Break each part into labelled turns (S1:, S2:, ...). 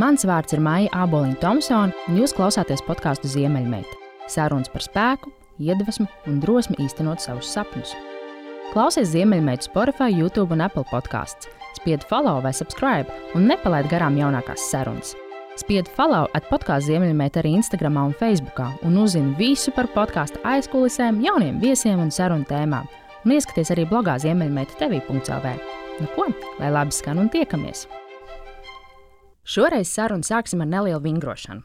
S1: Mans vārds ir Maija Aboliņa Thompsone, un jūs klausāties podkāstu Ziemeļmeita. Sarunas par spēku, iedvesmu un drosmi īstenot savus sapņus. Klausies Ziemeļmeita Spotify, YouTube un Apple podkāsts. Spied follow vai subscribe un nepalaid garām jaunākās sarunas. Spied follow at podkāstu Ziemeļmeita arī Instagram un Facebook, un uzzini visu par podkāstu aizkulisēm, jauniem viesiem un sarunu tēmām. Un ieskaties arī blogā Ziemeļmeita TV.CLV. Nu ko, lai labi skan un tiekamies! Šoreiz sarunu sāksim ar nelielu vingrošanu.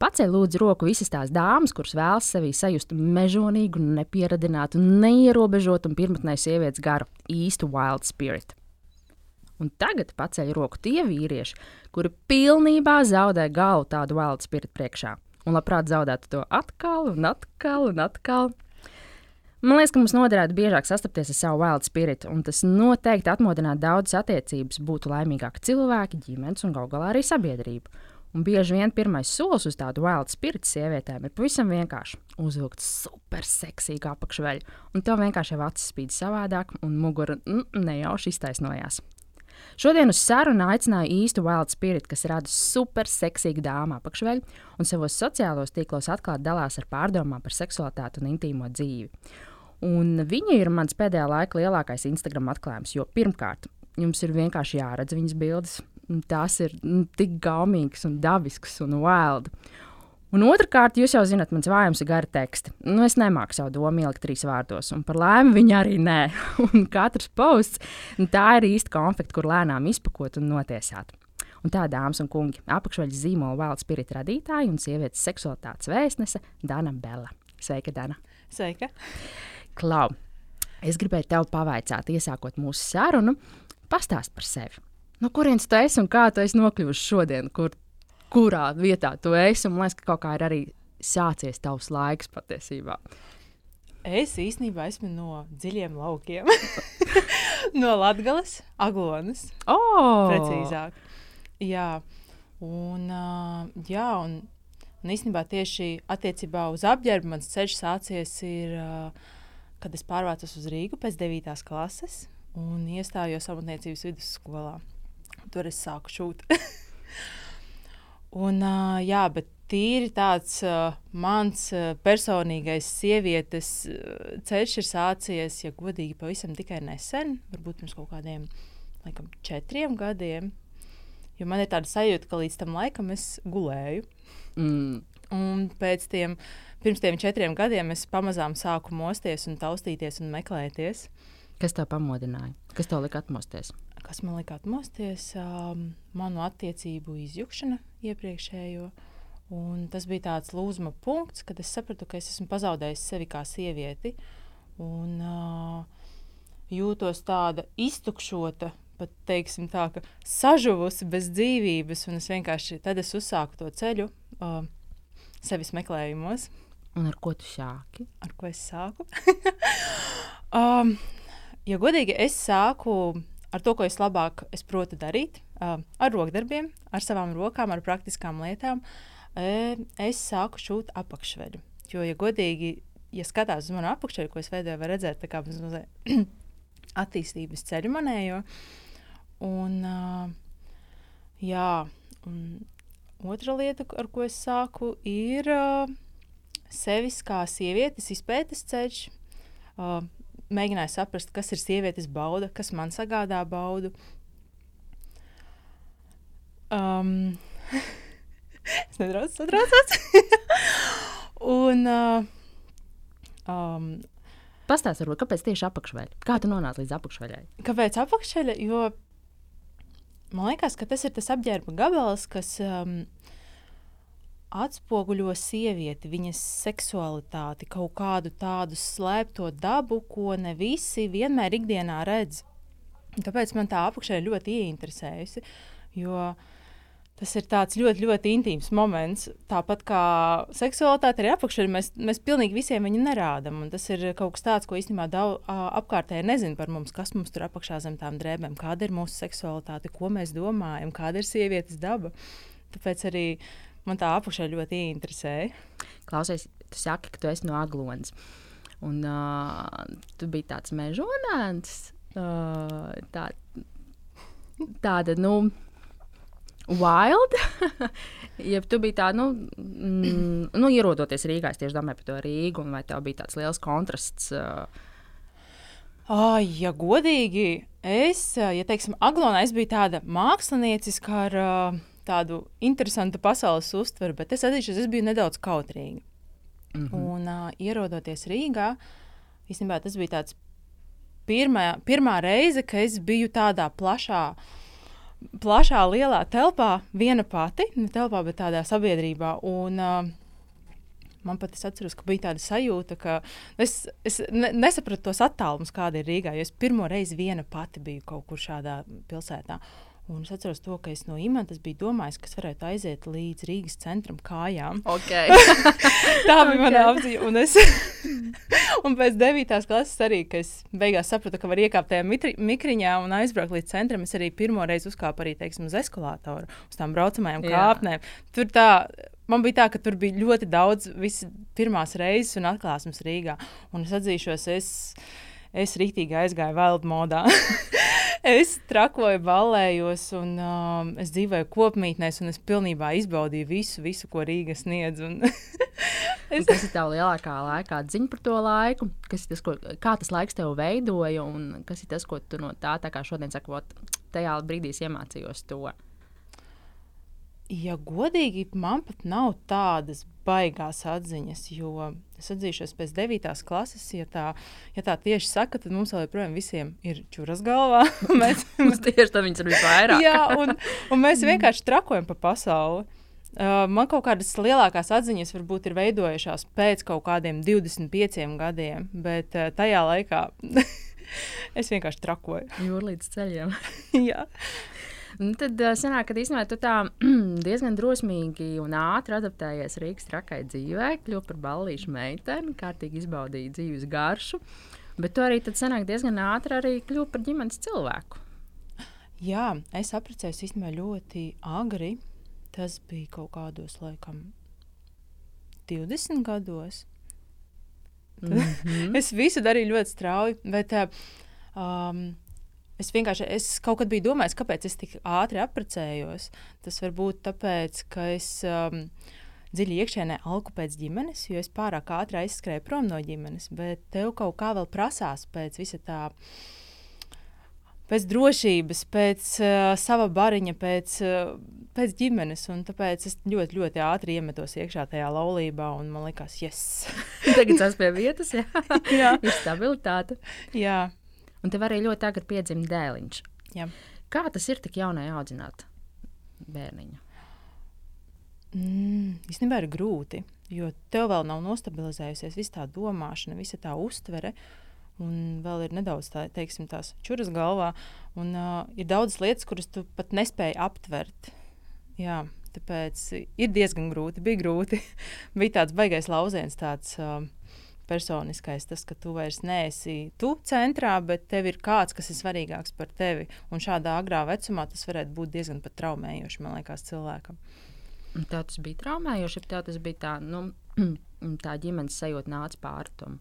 S1: Paceļ lūdzu roku visas tās dāmas, kuras vēlas sevī sajust mežonīgu, nepieradinātu, neierobežotu un pirmotnēju sievietes garu, īstu wild spirit. Un tagad paceļ roku tie vīrieši, kuri pilnībā zaudē galvu tādu wild spirit priekšā. Un labprāt zaudētu to atkal un atkal un atkal. Man liekas, ka mums noderētu biežāk sastapties ar savu wild spiritu, un tas noteikti atmodinātu daudzas attiecības, būtu laimīgāki cilvēki, ģimenes un gal galā arī sabiedrība. Un bieži vien pirmais solis uz tādu wild spiritu sievietēm ir pavisam vienkārši uzvilkt super seksīgu apakšveļu, un tev vienkārši jau acis spīd savādāk, un mugura mm, nejauši iztaisnojās. Šodien uz sarunu aicināju īstu wild spirit, kas rada super seksīgu dāmu apakšveļu un savos sociālos tīklos atklāti dalās ar pārdomām par seksualitāti un intīmo dzīvi. Un viņa ir mans pēdējā laika lielākais Instagram atklājums, jo pirmkārt, jums ir vienkārši jāredz viņas bildes. Tās ir nu, tik gaumīgas, un dabiskas un wild. Un otrkārt, jūs jau zināt, mans vājums ir gari teksti. Nu, es nemāku savu domu ielikt trīs vārdos, un par laimi viņa arī nē. un katrs posts, tā ir īsta konfekta, kur lēnām izpakot un notiesāt. Un tā, dāmas un kungi, apakšveļas zīmola valsts spirita radītāja un sievietes seksualitātes vēstnese Dana Bela. Sveika, Dana!
S2: Sveika!
S1: Klau, es gribēju tev pavaicāt, iesākot mūsu sarunu, pastāst par sevi. No kurienes tu esi un kā tu esi nokļuvusi šodien, kur, kurā vietā tu esi? Man liekas, ka kaut kā ir arī sācies tavs laiks patiesībā.
S2: Es īstenībā esmu no dziļiem laukiem. no Latvijas, Aglonas.
S1: Oh!
S2: Precīzāk. Jā, un, uh, jā, un, un īstenībā tieši attiecībā uz apģērbu mans ceļš sācies ir. Uh, kad es pārvācos uz Rīgu pēc 9. klases un iestājos amatniecības vidusskolā. Tur es sāku šūt. un, uh, jā, bet tīri tāds uh, mans uh, personīgais sievietes uh, ceļš ir sācies, ja godīgi, pavisam tikai nesen, varbūt pirms kaut kādiem laikam, četriem gadiem. Jo man ir tāda sajūta, ka līdz tam laikam es gulēju. Mm. Un pēc tam pirms tiem četriem gadiem es pamazām sāku mosties un taustīties un meklēties.
S1: Kas tev pamodināja? Kas tev lika atmosties?
S2: Kas man lika atmosties? Um, manu attiecību izjukšana iepriekšējo. Un tas bija tāds lūzuma punkts, kad es sapratu, ka es esmu pazaudējis sevi kā sievieti. Un, uh, jūtos tāda iztukšota, pat teiksim, tā, sažuvusi bez dzīvības. Un es vienkārši tad es uzsāku to ceļu uh, sevis meklējumos.
S1: Un ar ko tu sāki?
S2: Ar ko es sāku? um, ja godīgi, es sāku ar to, ko es labāk es protu darīt, uh, ar rokdarbiem, ar savām rokām, ar praktiskām lietām. Uh, es sāku šūt apakšveļu. Jo, ja godīgi, ja skatās uz manu apakšveļu, ko es veidoju, var redzēt kā attīstības ceļu manējo. Un, uh, jā, un otra lieta, ar ko es sāku, ir. Uh, sevis kā sievietes izpētes ceļš. Uh, mēģināju saprast, kas ir sievietes bauda, kas man sagādā baudu. Um, es nedaudz satraucos. un, uh, um,
S1: Pastāstiet, kāpēc tieši apakšveļa? Kā tu nonāci līdz apakšveļai?
S2: Kāpēc apakšveļa? Jo man liekas, ka tas ir tas apģērba gabals, kas um, atspoguļo sievieti, viņas seksualitāti, kaut kādu tādu slēpto dabu, ko ne visi vienmēr ikdienā redz. Tāpēc man tā apakšē ļoti ieinteresējusi. Jo tas ir tāds ļoti, ļoti intīms moments. Tāpat kā seksualitāte arī apakšā, mēs, mēs pilnīgi visiem viņu nerādām. Tas ir kaut kas tāds, ko īstenībā daudz apkārtēji nezina par mums, kas mums tur apakšā zem tām drēbēm, kāda ir mūsu seksualitāte, ko mēs domājam, kāda ir sievietes daba. Tāpēc arī man tā apakšā ļoti interesēja.
S1: Klausies, tu saki, ka tu esi no Aglonas. Un uh, tu biji tāds mežonēns, uh, tā, tāda, nu, wild. ja tu biji tāda, nu, mm, nu, ierodoties Rīgā, es tieši domāju par to Rīgu, un vai tev bija tāds liels kontrasts? Uh...
S2: Ai, ja godīgi, es, ja teiksim, Aglonā es biju tāda mākslinieciska ar uh, tādu interesantu pasaules uztveri, bet es atzīšu, es biju nedaudz kautrīga. Mm -hmm. Un uh, ierodoties Rīgā, īstenībā tas bija tāds pirmā, pirmā reize, kad es biju tādā plašā uh, plašā, lielā telpā, viena pati, ne telpā, bet tādā sabiedrībā. Un, uh, Man pat es atceros, ka bija tāda sajūta, ka es, es ne, nesapratu tos attālumus, kāda ir Rīgā. Es pirmo reizi viena pati biju kaut kur šādā pilsētā. Un es atceros to, ka es no imantas biju domājis, ka es varētu aiziet līdz Rīgas centram kājām.
S1: Okay.
S2: Tā bija okay. mana apziņa. Un, es, un pēc 9. klases arī, kad es beigās sapratu, ka var iekāpt tajā mitri, mikriņā un aizbraukt līdz centram, es arī pirmo reizi uzkāpu arī teiksim, uz eskalātoru, uz tām braucamajām kāpnēm. Tur tā Man bija tā, ka tur bija ļoti daudz pirmās reizes un atklāsmes Rīgā. Un es atzīšos, es, es rītīgi aizgāju vēl modā. es trakoju, ballējos, un um, es dzīvoju kopmītnēs, un es pilnībā izbaudīju visu, visu ko Rīga sniedz.
S1: es... Kas ir tavs lielākā laika ziņa par to laiku? Kas tas, ko, kā tas laiks tev veidoja, un kas ir tas, ko tu no tā, tā kā šodien sakot, tajā brīdī iemācījos to?
S2: Ja godīgi, man pat nav tādas baigās atziņas, jo es atzīšos pēc 9. klases, ja tā, ja tā tieši saka, tad mums vēl joprojām visiem ir čuras galvā.
S1: mēs mums tieši tā viņas ir visvairāk.
S2: Jā, un, un mēs vienkārši trakojam pa pasauli. Uh, man kaut kādas lielākās atziņas varbūt ir veidojušās pēc kaut kādiem 25 gadiem, bet uh, tajā laikā es vienkārši trakoju.
S1: Jūrlīdz ceļiem.
S2: Jā.
S1: Nu, tad sanāk, ka īstenībā tu tā diezgan drosmīgi un ātri adaptējies Rīgas trakai dzīvē, kļuvi par ballīšu meiteni, kārtīgi izbaudīji dzīves garšu. Bet tu arī sanāk, diezgan ātri arī kļuvi par ģimenes cilvēku.
S2: Jā, es apprecējos īstenībā ļoti agri. Tas bija kaut kādos, laikam, 20 gados. Mm -hmm. es visu darīju ļoti strauji. Bet, um, Es vienkārši es kaut kad biju domājis, kāpēc es tik ātri apprecējos. Tas var būt tāpēc, ka es um, dziļi iekšēnē alku pēc ģimenes, jo es pārāk ātri aizskrēju prom no ģimenes. Bet tev kaut kā vēl prasās pēc visa tā. Pēc drošības, pēc uh, sava bariņa, pēc, uh, pēc ģimenes. Un tāpēc es ļoti, ļoti ātri iemetos iekšā tajā laulībā. Man liekas, yes!
S1: Tagad tas pie vietas, jā. jā. ir stabilitāte.
S2: Jā.
S1: Un tev arī ļoti agri piedzima dēliņš.
S2: Jā.
S1: Kā tas ir tik jaunai audzināt bērniņu?
S2: Mm, īstenībā ir grūti, jo tev vēl nav nostabilizējusies visa tā domāšana, visa tā uztvere. Un vēl ir nedaudz tā, teiksim, tās čuras galvā, un uh, ir daudz lietas, kuras tu pat nespēji aptvert. Jā, tāpēc ir diezgan grūti. Bija grūti. bija tāds baisais lauciens, tāds uh, personiskais, tas, ka tu vairs neesi tu centrā, bet tev ir kāds, kas ir svarīgāks par tevi. Un šādā agrā vecumā tas varētu būt diezgan traumējoši, man liekas, cilvēkam.
S1: Tev tas bija traumējoši, ja tas bija tā, nu, tā ģimenes sajūta nāca pāri tam.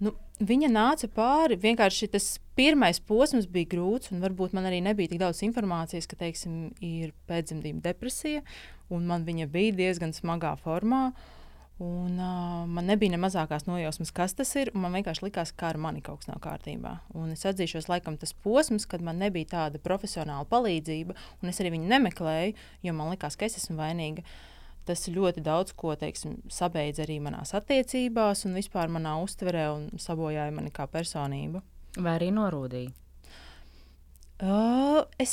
S2: Nu, viņa nāca pāri. Vienkārši tas pirmais posms bija grūts, un varbūt man arī nebija tik daudz informācijas, ka, teiksim, ir pēcdzemdību depresija, un man viņa bija diezgan smagā formā. Uh, Un, uh, man nebija ne mazākās nojausmas, kas tas ir. Man vienkārši likās, ka ar mani kaut kas nav kārtībā. Un es atzīšos, laikam, tas posms, kad man nebija tāda profesionāla palīdzība, un es arī viņu nemeklēju, jo man likās, ka es esmu vainīga. Tas ļoti daudz ko teiksim, sabeidza arī manās attiecībās, un vispār manā uztverē un sabojāja mani kā personību.
S1: Vai arī norūdīja?
S2: Uh, es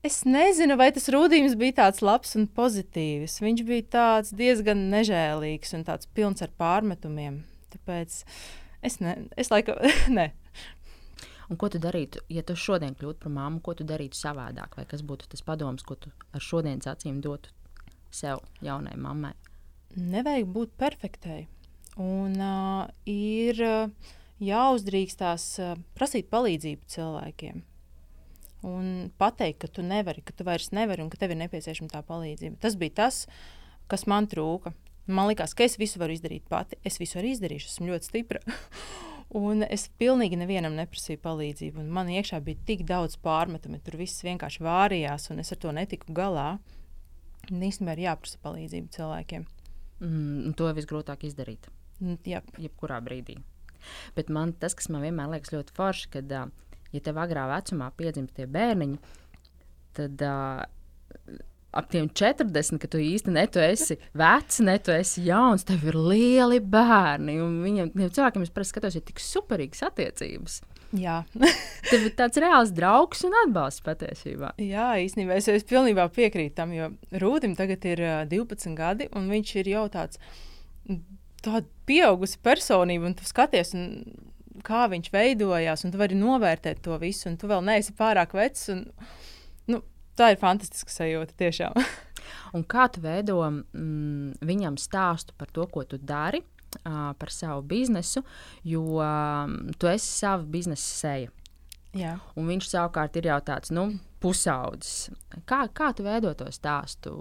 S2: Es nezinu, vai tas rūdījums bija tāds labs un pozitīvs. Viņš bija diezgan nežēlīgs un tāds pilns ar pārmetumiem. Tāpēc es, ne, es laikam, ne.
S1: Un ko tu darītu, ja tu šodien kļūtu par māmu? Ko tu darītu savādāk? Vai kas būtu tas padoms, ko tu ar šodienas acīm dotu sev, jaunai mammai?
S2: Nevajag būt perfektai. Un uh, ir uh, jāuzdrīkstās uh, prasīt palīdzību cilvēkiem un pateikt, ka tu nevari, ka tu vairs nevari un ka tev ir nepieciešama tā palīdzība. Tas bija tas, kas man trūka. Man liekas, ka es visu varu izdarīt pati. Es visu arī izdarīšu, esmu ļoti stipra. Un es pilnīgi nevienam neprasīju palīdzību. Man iekšā bija tik daudz pārmetumu, tur viss vienkārši vārījās, un es ar to netiku galā. Īstenībā ir jāprasa palīdzība cilvēkiem.
S1: Mm, to visgrūtāk izdarīt.
S2: Mm, jā,
S1: jebkurā brīdī. Bet man tas, kas man vienmēr liekas ļoti forši, kad, ja tev agrā vecumā piedzimst tie bērniņi, tad uh, ap tiem 40, ka tu īsti ne tu esi vecs, ne tu esi jauns, tev ir lieli bērni. Viņam, cilvēkiem es parasti skatos, ir tik superīgas attiecības.
S2: Jā,
S1: tev ir tāds reāls draugs un atbalsts patiesībā.
S2: Jā, īstenībā es, es pilnībā piekrītu tam, jo Rūdim tagad ir uh, 12 gadi, un viņš ir jau tāds pieaugusi personība, un tu skaties, un kā viņš veidojās, un tu vari novērtēt to visu, un tu vēl neesi pārāk vecs. Un, nu, tā ir fantastiska sajūta tiešām.
S1: un kā tu veido mm, viņam stāstu par to, ko tu dari, uh, par savu biznesu, jo um, tu esi sava biznesa seja.
S2: Jā.
S1: Un viņš savukārt ir jau tāds nu, pusaudzis. Kā, kā tu veido to stāstu?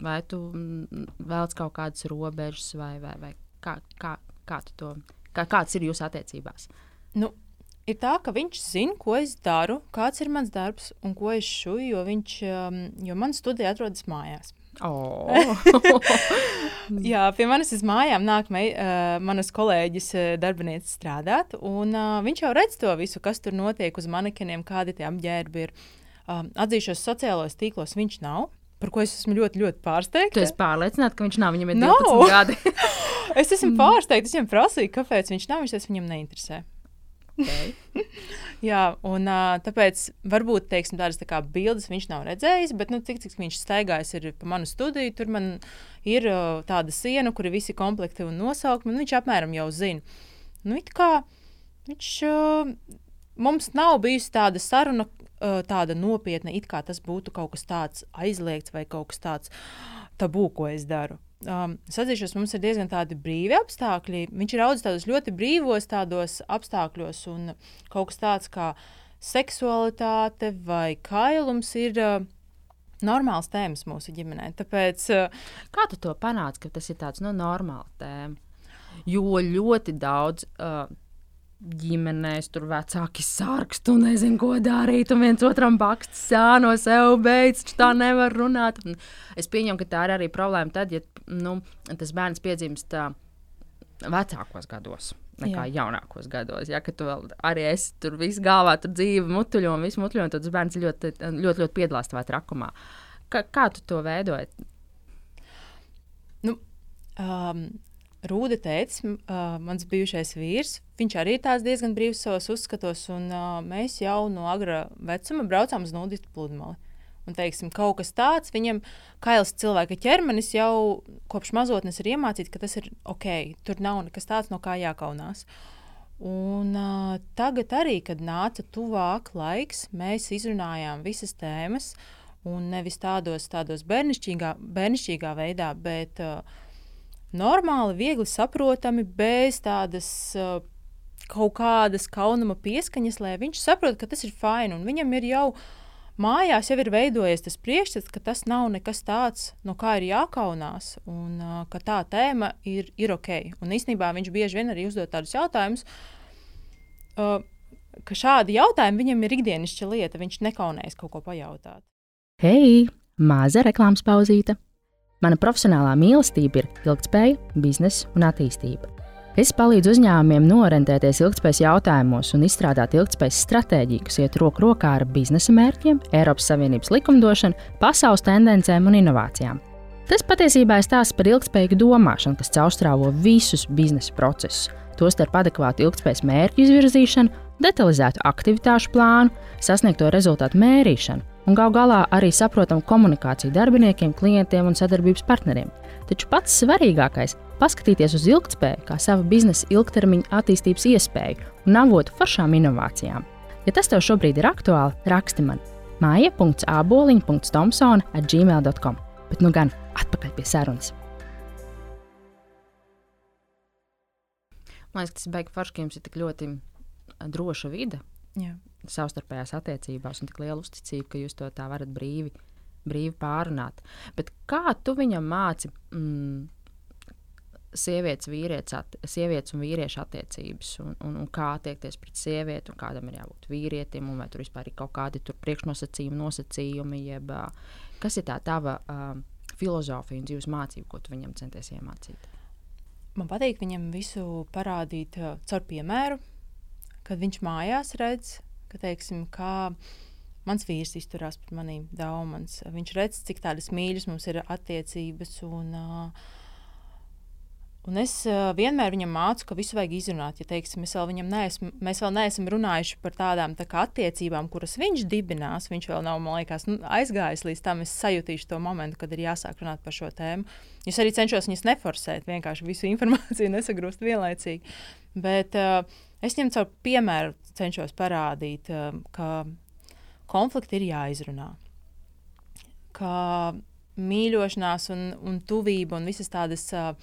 S1: Vai tu vēlaties kaut kādas robežas, vai, vai, vai kā, kā, kā, to, kā, kāds ir jūsu attiecībās?
S2: Nu, ir tā, ka viņš zina, ko es daru, kāds ir mans darbs un ko es šuju, jo, viņš, um, jo man studija atrodas mājās.
S1: Oh.
S2: Jā, pie manis uz mājām nāk mei, uh, manas kolēģis, uh, darbinieces strādāt, un uh, viņš jau redz to visu, kas tur notiek uz manekeniem, kādi tie apģērbi ir. Um, atzīšos, sociālajos tīklos viņš nav. Par ko es esmu ļoti, ļoti pārsteigta.
S1: Tu esi pārliecināta, ka viņš nav. Viņam ir 12 no. gadi.
S2: es esmu pārsteigta. Es viņam prasīju, kāpēc viņš nav. Viņš teica, viņam neinteresē.
S1: Okay.
S2: Jā, un tāpēc varbūt teiksim, tādas tā bildes viņš nav redzējis, bet nu, cik, cik viņš staigājis pa manu studiju, tur man ir tāda siena, kur ir visi komplekti un nosaukumi, un viņš apmēram jau zina. Nu, kā, viņš, mums nav bijusi tāda saruna, tāda nopietna, it kā tas būtu kaut kas tāds aizliegts vai kaut kas tāds tabū, ko es daru um, es atzīšos, mums ir diezgan tādi brīvi apstākļi. Viņš ir audzis tādos ļoti brīvos tādos apstākļos, un kaut kas tāds kā seksualitāte vai kailums ir. Uh, Normāls tēmas mūsu ģimenē. Tāpēc, uh,
S1: Kā tu to panāci, ka tas ir tāds nu, normāls tēma? Jo ļoti daudz uh, ģimenēs tur vecāki sārkstu, nezinu, ko darīt, un viens otram bakst sāno sev beidz, tā nevar runāt. Un es pieņemu, ka tā ir arī problēma tad, ja nu, tas bērns piedzimst vecākos gados. Nekā Jā. jaunākos gados. Ja, tu arī esi tur viss galvā, tur dzīve, mutuļo un viss mutuļo, tad tas bērns ļoti, ļoti, ļoti piedalās tajā trakumā. Kā, kā tu to veidoji?
S2: Nu, um, Rūda teica, uh, mans bijušais vīrs, viņš arī ir diezgan brīvs savos uzskatos, un uh, mēs jau no agra vecuma braucām uz nudistu pludmali. Un, teiksim, kaut kas tāds, viņam kails cilvēka ķermenis jau kopš mazotnes ir iemācīts, ka tas ir ok, tur nav nekas tāds, no kā jākaunās. Un, uh, tagad arī, kad nāca tuvāk laiks, mēs izrunājām visas tēmas, un nevis tādos, tādos bērnišķīgā, bērnišķīgā veidā, bet uh, normāli, viegli saprotami, bez tādas uh, kaut kādas kaunama pieskaņas, lai viņš saprotu, ka tas ir fini. Viņam ir jau mājās jau ir veidojies tas priekšstats, ka tas nav nekas tāds, no kā ir jākaunās, un uh, ka tā tēma ir, ir ok. Un īstenībā viņš bieži vien arī uzdod tādus jautājumus. Uh, ka šādi jautājumi viņam ir ikdienišķa lieta, viņš nekaunējas kaut ko pajautāt.
S1: Hei, maza reklāmas pauzīte! Mana profesionālā mīlestība ir ilgspēja, biznesa un attīstība. Es palīdzu uzņēmumiem norentēties ilgspējas jautājumos un izstrādāt ilgspējas stratēģiju, kas iet roku rokā ar biznesa mērķiem, Eiropas Savienības likumdošanu, pasaules tendencēm un inovācijām. Tas patiesībā ir stāsts par ilgspējīgu domāšanu, kas caurstrāvo visus biznesa procesus, tostarp adekvātu ilgspējas mērķu izvirzīšanu, detalizētu aktivitāšu plānu, sasniegto rezultātu mērīšanu un gal galā arī saprotamu komunikāciju darbiniekiem, klientiem un sadarbības partneriem. Taču pats svarīgākais - paskatīties uz ilgspēju kā savu biznesa ilgtermiņa attīstības iespēju un avotu foršām inovācijām. Ja tas tev šobrīd ir aktuāli, raksti man māja.aboliņa.tomsona at gmail.com. Bet nu gan atpakaļ pie sarunas. Man liekas, tas beigas forši, ka jums ir tik ļoti droša vide.
S2: Jā
S1: savstarpējās attiecībās un tik liela uzticība, ka jūs to tā varat brīvi, brīvi pārunāt. Bet kā tu viņam māci mm, sievietes, at, sievietes un vīriešu attiecības, un, un, un kā attiekties pret sievieti, un kādam ir jābūt vīrietim, un vai tur vispār ir kaut kādi priekšnosacījumi, nosacījumi, jeb kas ir tā tava uh, filozofija un dzīves mācība, ko tu viņam centies iemācīt?
S2: Man patīk viņam visu parādīt uh, caur piemēru, kad viņš mājās redz, ka, teiksim, kā mans vīrs izturās pret maniem daudz. Viņš redz, cik tādas mīļas mums ir attiecības. Un, uh, Un es uh, vienmēr viņam mācu, ka visu vajag izrunāt. Ja teiksim, vēl neesmu, mēs vēl neesam runājuši par tādām tā attiecībām, kuras viņš dibinās. Viņš vēl nav liekas, nu, aizgājis līdz tam. Es sajutīšu to momentu, kad ir jāsāk runāt par šo tēmu. Es arī cenšos viņus neforsēt, vienkārši visu informāciju nesagrūst vienlaicīgi. Bet uh, es viņam caur piemēru cenšos parādīt, uh, ka konflikti ir jāizrunā. Ka mīļošanās un, un tuvība un visas tādas. Uh,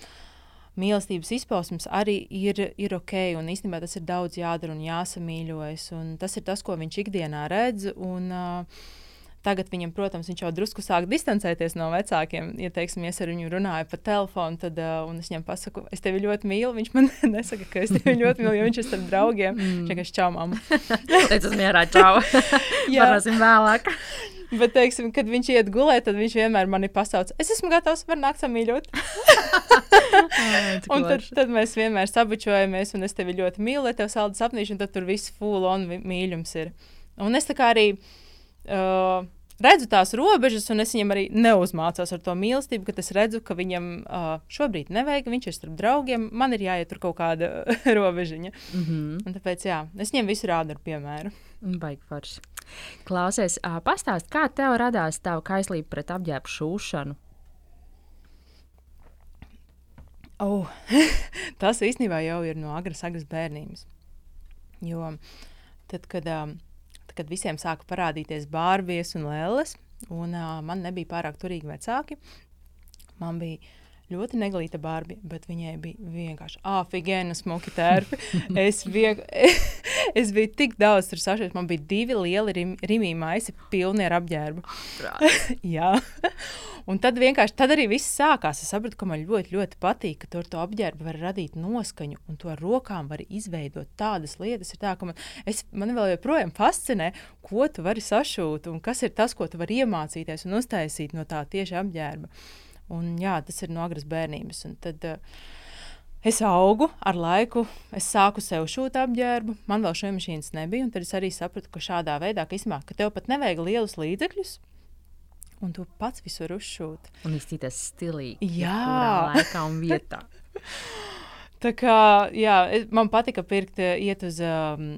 S2: mīlestības izpausmes arī ir, ir ok. Un īstenībā tas ir daudz jādara un jāsamīļojas. Un tas ir tas, ko viņš ikdienā redz. Un, uh, Tagad viņam, protams, viņš jau drusku sāk distancēties no vecākiem. Ja, teiksim, es ar viņu runāju pa telefonu, tad uh, es viņam pasaku, es tevi ļoti mīlu. Viņš man nesaka, ka es tevi ļoti mīlu, jo viņš ir starp draugiem. Mm. Viņš vienkārši čau, mamma.
S1: Tas mierā, čau. Jā, runāsim vēlāk.
S2: Bet, teiksim, kad viņš iet gulēt, tad viņš vienmēr mani pasauc. Es esmu gatavs, var nākt samīļot. un tad, tad mēs vienmēr sabučojamies, un es tevi ļoti mīlu, lai tev saldas apnīš, un tad tur viss full on mīļums ir. Un es tā kā arī. Uh, redzu tās robežas, un es viņam arī neuzmācos ar to mīlestību, ka es redzu, ka viņam uh, šobrīd nevajag, viņš ir starp draugiem, man ir jāiet tur kaut kāda robežiņa. Mm -hmm. Un tāpēc jā, es viņam visu rādu ar piemēru.
S1: Baigi forši. Klausies, uh, pastāst, kā tev radās tā kaislība pret apģērbu šūšanu?
S2: Oh, tas īstenībā jau ir no agras, agras bērnības. Jo tad, kad um, kad visiem sāka parādīties bārbijas un lēles, un uh, man nebija pārāk turīgi vecāki. Man bija ļoti neglīta barbija, bet viņai bija vienkārši afigēna smuki tērpi. es, vieg... es biju tik daudz tur sašķelts. Man bija divi lieli rim, rimī maisi, pilni ar apģērbu. Jā. Un tad vienkārši tad arī viss sākās. Es sapratu, ka man ļoti, ļoti patīk, ka tur to apģērbu var radīt noskaņu, un to ar rokām var izveidot tādas lietas. Tā, man, es, man vēl joprojām fascinē, ko tu vari sašūt, un kas ir tas, ko tu vari iemācīties un uztaisīt no tā tieši apģērba. Un, jā, tas ir no agras bērnības. Un tad, uh, Es augu ar laiku, es sāku sev šūt apģērbu, man vēl šī mašīnas nebija. Tad es arī sapratu, ka šādā veidā, ka, izmā, ka tev pat nevajag lielus līdzekļus, un tu pats visur uzšūt.
S1: Un izskatīties stilīgi.
S2: Jā,
S1: laikā un vietā.
S2: Tā kā jā, man patika pirkt, iet uz um,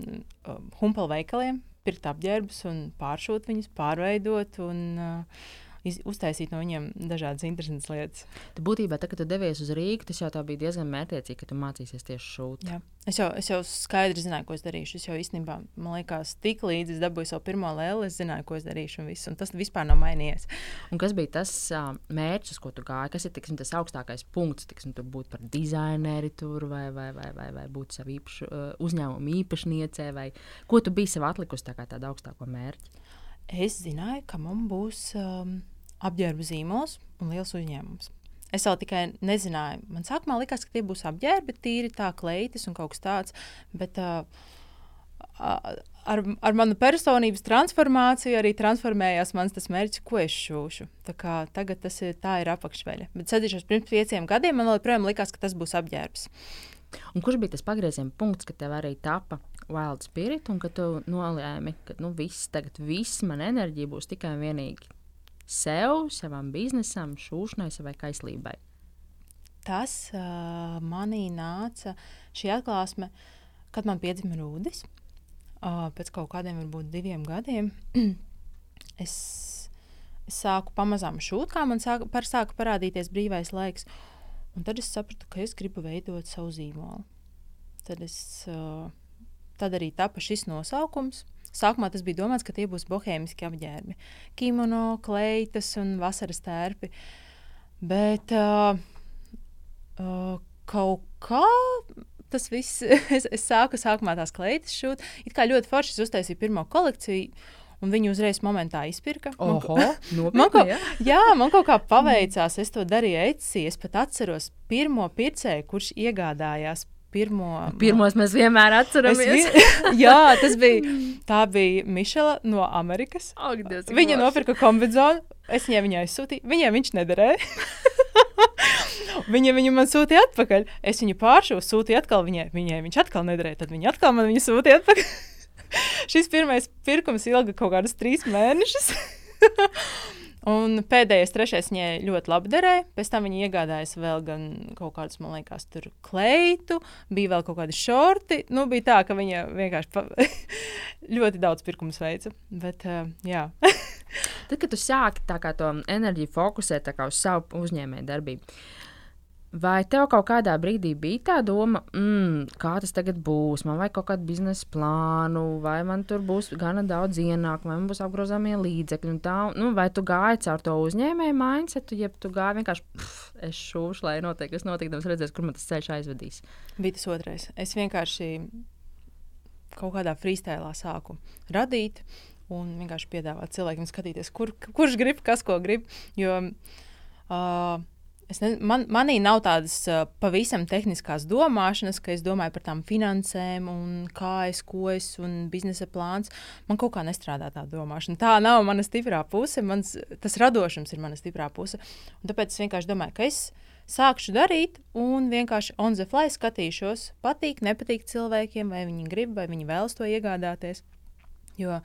S2: humpala veikaliem, pirkt apģērbus un pāršūt viņus, pārveidot. Un, uh, uztaisīt no viņiem dažādas interesantas lietas.
S1: Tu būtībā, tā, kad tu devies uz Rīgā, tas jau bija diezgan mērķiecīgi, ka tu mācīsies tieši.
S2: Jā. Es jau, es jau skaidri zināju, ko es darīšu. Es jau īstenībā, man liekas, tik līdz es dabūju savu pirmo lēli, es zināju, ko es darīšu. Un, visu, un tas vispār nav mainījies.
S1: Un kas bija tas uh, mērķis, ko tu gāji? Kas ir tiksim, tas augstākais punkts? Tiksim, tu būt par dizaineri tur vai, vai, vai, vai, vai būt savu īpašu, uh, uzņēmumu īpašniecē, vai ko tu biji sev atlikusi tā kā tādu augstāko mērķi?
S2: Es zināju, ka man būs um, apģērba zīmols un liels uzņēmums. Es vēl tikai nezināju. Man sākumā likās, ka tie būs apģērbi, tīri tā kleitas un kaut kas tāds. Bet uh, ar, ar manu personības transformāciju arī transformējās mans mērķis, ko es šūšu. Tagad tas ir, ir apakšveļa. Bet sadzīšos pirms pieciem gadiem, man joprojām likās, ka tas būs apģērbs.
S1: Un kurš bija tas pagrieziena punkts, kad tev arī tapa Wild Spirit, un ka tu nolēmi, ka nu, viss, tagad viss man enerģija būs tikai un vienīgi sev, savam biznesam, šūšanai, savai kaislībai?
S2: Tas uh, manī nāca šī atklāsme, kad man piedzima rūdis. Uh, pēc kaut kādiem, varbūt diviem gadiem, es, es sāku pamazām šūt, kā man sāka, par, sāka parādīties brīvais laiks. Un tad es sapratu, ka es gribu veidot savu zīmolu. Tad es uh, Tad arī tapa šis nosaukums. Sākumā tas bija domāts, ka tie būs bohēmiski apģērbi, kimono, kleitas un vasaras tērpi. Bet uh, uh, kaut kā tas viss, es, es sāku sākumā tās kleitas šūt. It kā ļoti forši uztaisīju pirmo kolekciju. un viņi uzreiz momentā izpirka.
S1: Oho,
S2: man,
S1: man, ja?
S2: jā, man kaut kā paveicās. Es to darīju Etsy. Es pat atceros pirmo pircēju, kurš iegādājās pirmo.
S1: Pirmos mēs vienmēr atceramies.
S2: Vi... jā, tas bija. Tā bija Mišela no Amerikas.
S1: Ak, Dievs,
S2: Viņa nopirka kombināciju. Es viņai, viņai aizsūtīju. Viņai viņš nederēja. viņa viņu man sūtīja atpakaļ. Es viņu pāršuvu, sūtīju atkal viņai. Viņai viņš atkal nederēja. Tad viņa atkal man viņu sūtīja atpakaļ. Šis pirmais pirkums ilga kaut kādus trīs mēnešus. Un pēdējais, trešais viņai ļoti labi derēja. Pēc tam viņa iegādājās vēl kaut kādus, man liekas, tur kleitu, bija vēl kaut kādi šorti. Nu, bija tā, ka viņa vienkārši pa... ļoti daudz pirkumus veica. Bet, uh, jā.
S1: Tad, kad tu sāki to enerģiju fokusēt uz savu uzņēmēju darbību, Vai tev kaut kādā brīdī bija tā doma, mm, kā tas tagad būs? Man vajag kaut kādu biznesa plānu, vai man tur būs gana daudz ienākumu, vai man būs apgrozāmie līdzekļi. Tā, nu, vai tu gāji caur to uzņēmēju mindsetu, jeb tu gāji vienkārši, pff, es šūšu, lai notiek, kas notiek, tad redzēs, kur man tas ceļš aizvedīs.
S2: Bija tas otrais. Es vienkārši kaut kādā freestēlā sāku radīt un vienkārši piedāvāt cilvēkiem skatīties, kur, kurš grib, kas ko grib. Jo, uh, ne, man, manī nav tādas uh, pavisam tehniskās domāšanas, ka es domāju par tām finansēm, un kā es, ko es, un biznesa plāns. Man kaut kā nestrādā tā domāšana. Tā nav mana stiprā puse. Mans, tas radošums ir mana stiprā puse. Un tāpēc es vienkārši domāju, ka es sākšu darīt, un vienkārši on the fly skatīšos, patīk, nepatīk cilvēkiem, vai viņi grib, vai viņi vēlas to iegādāties. Jo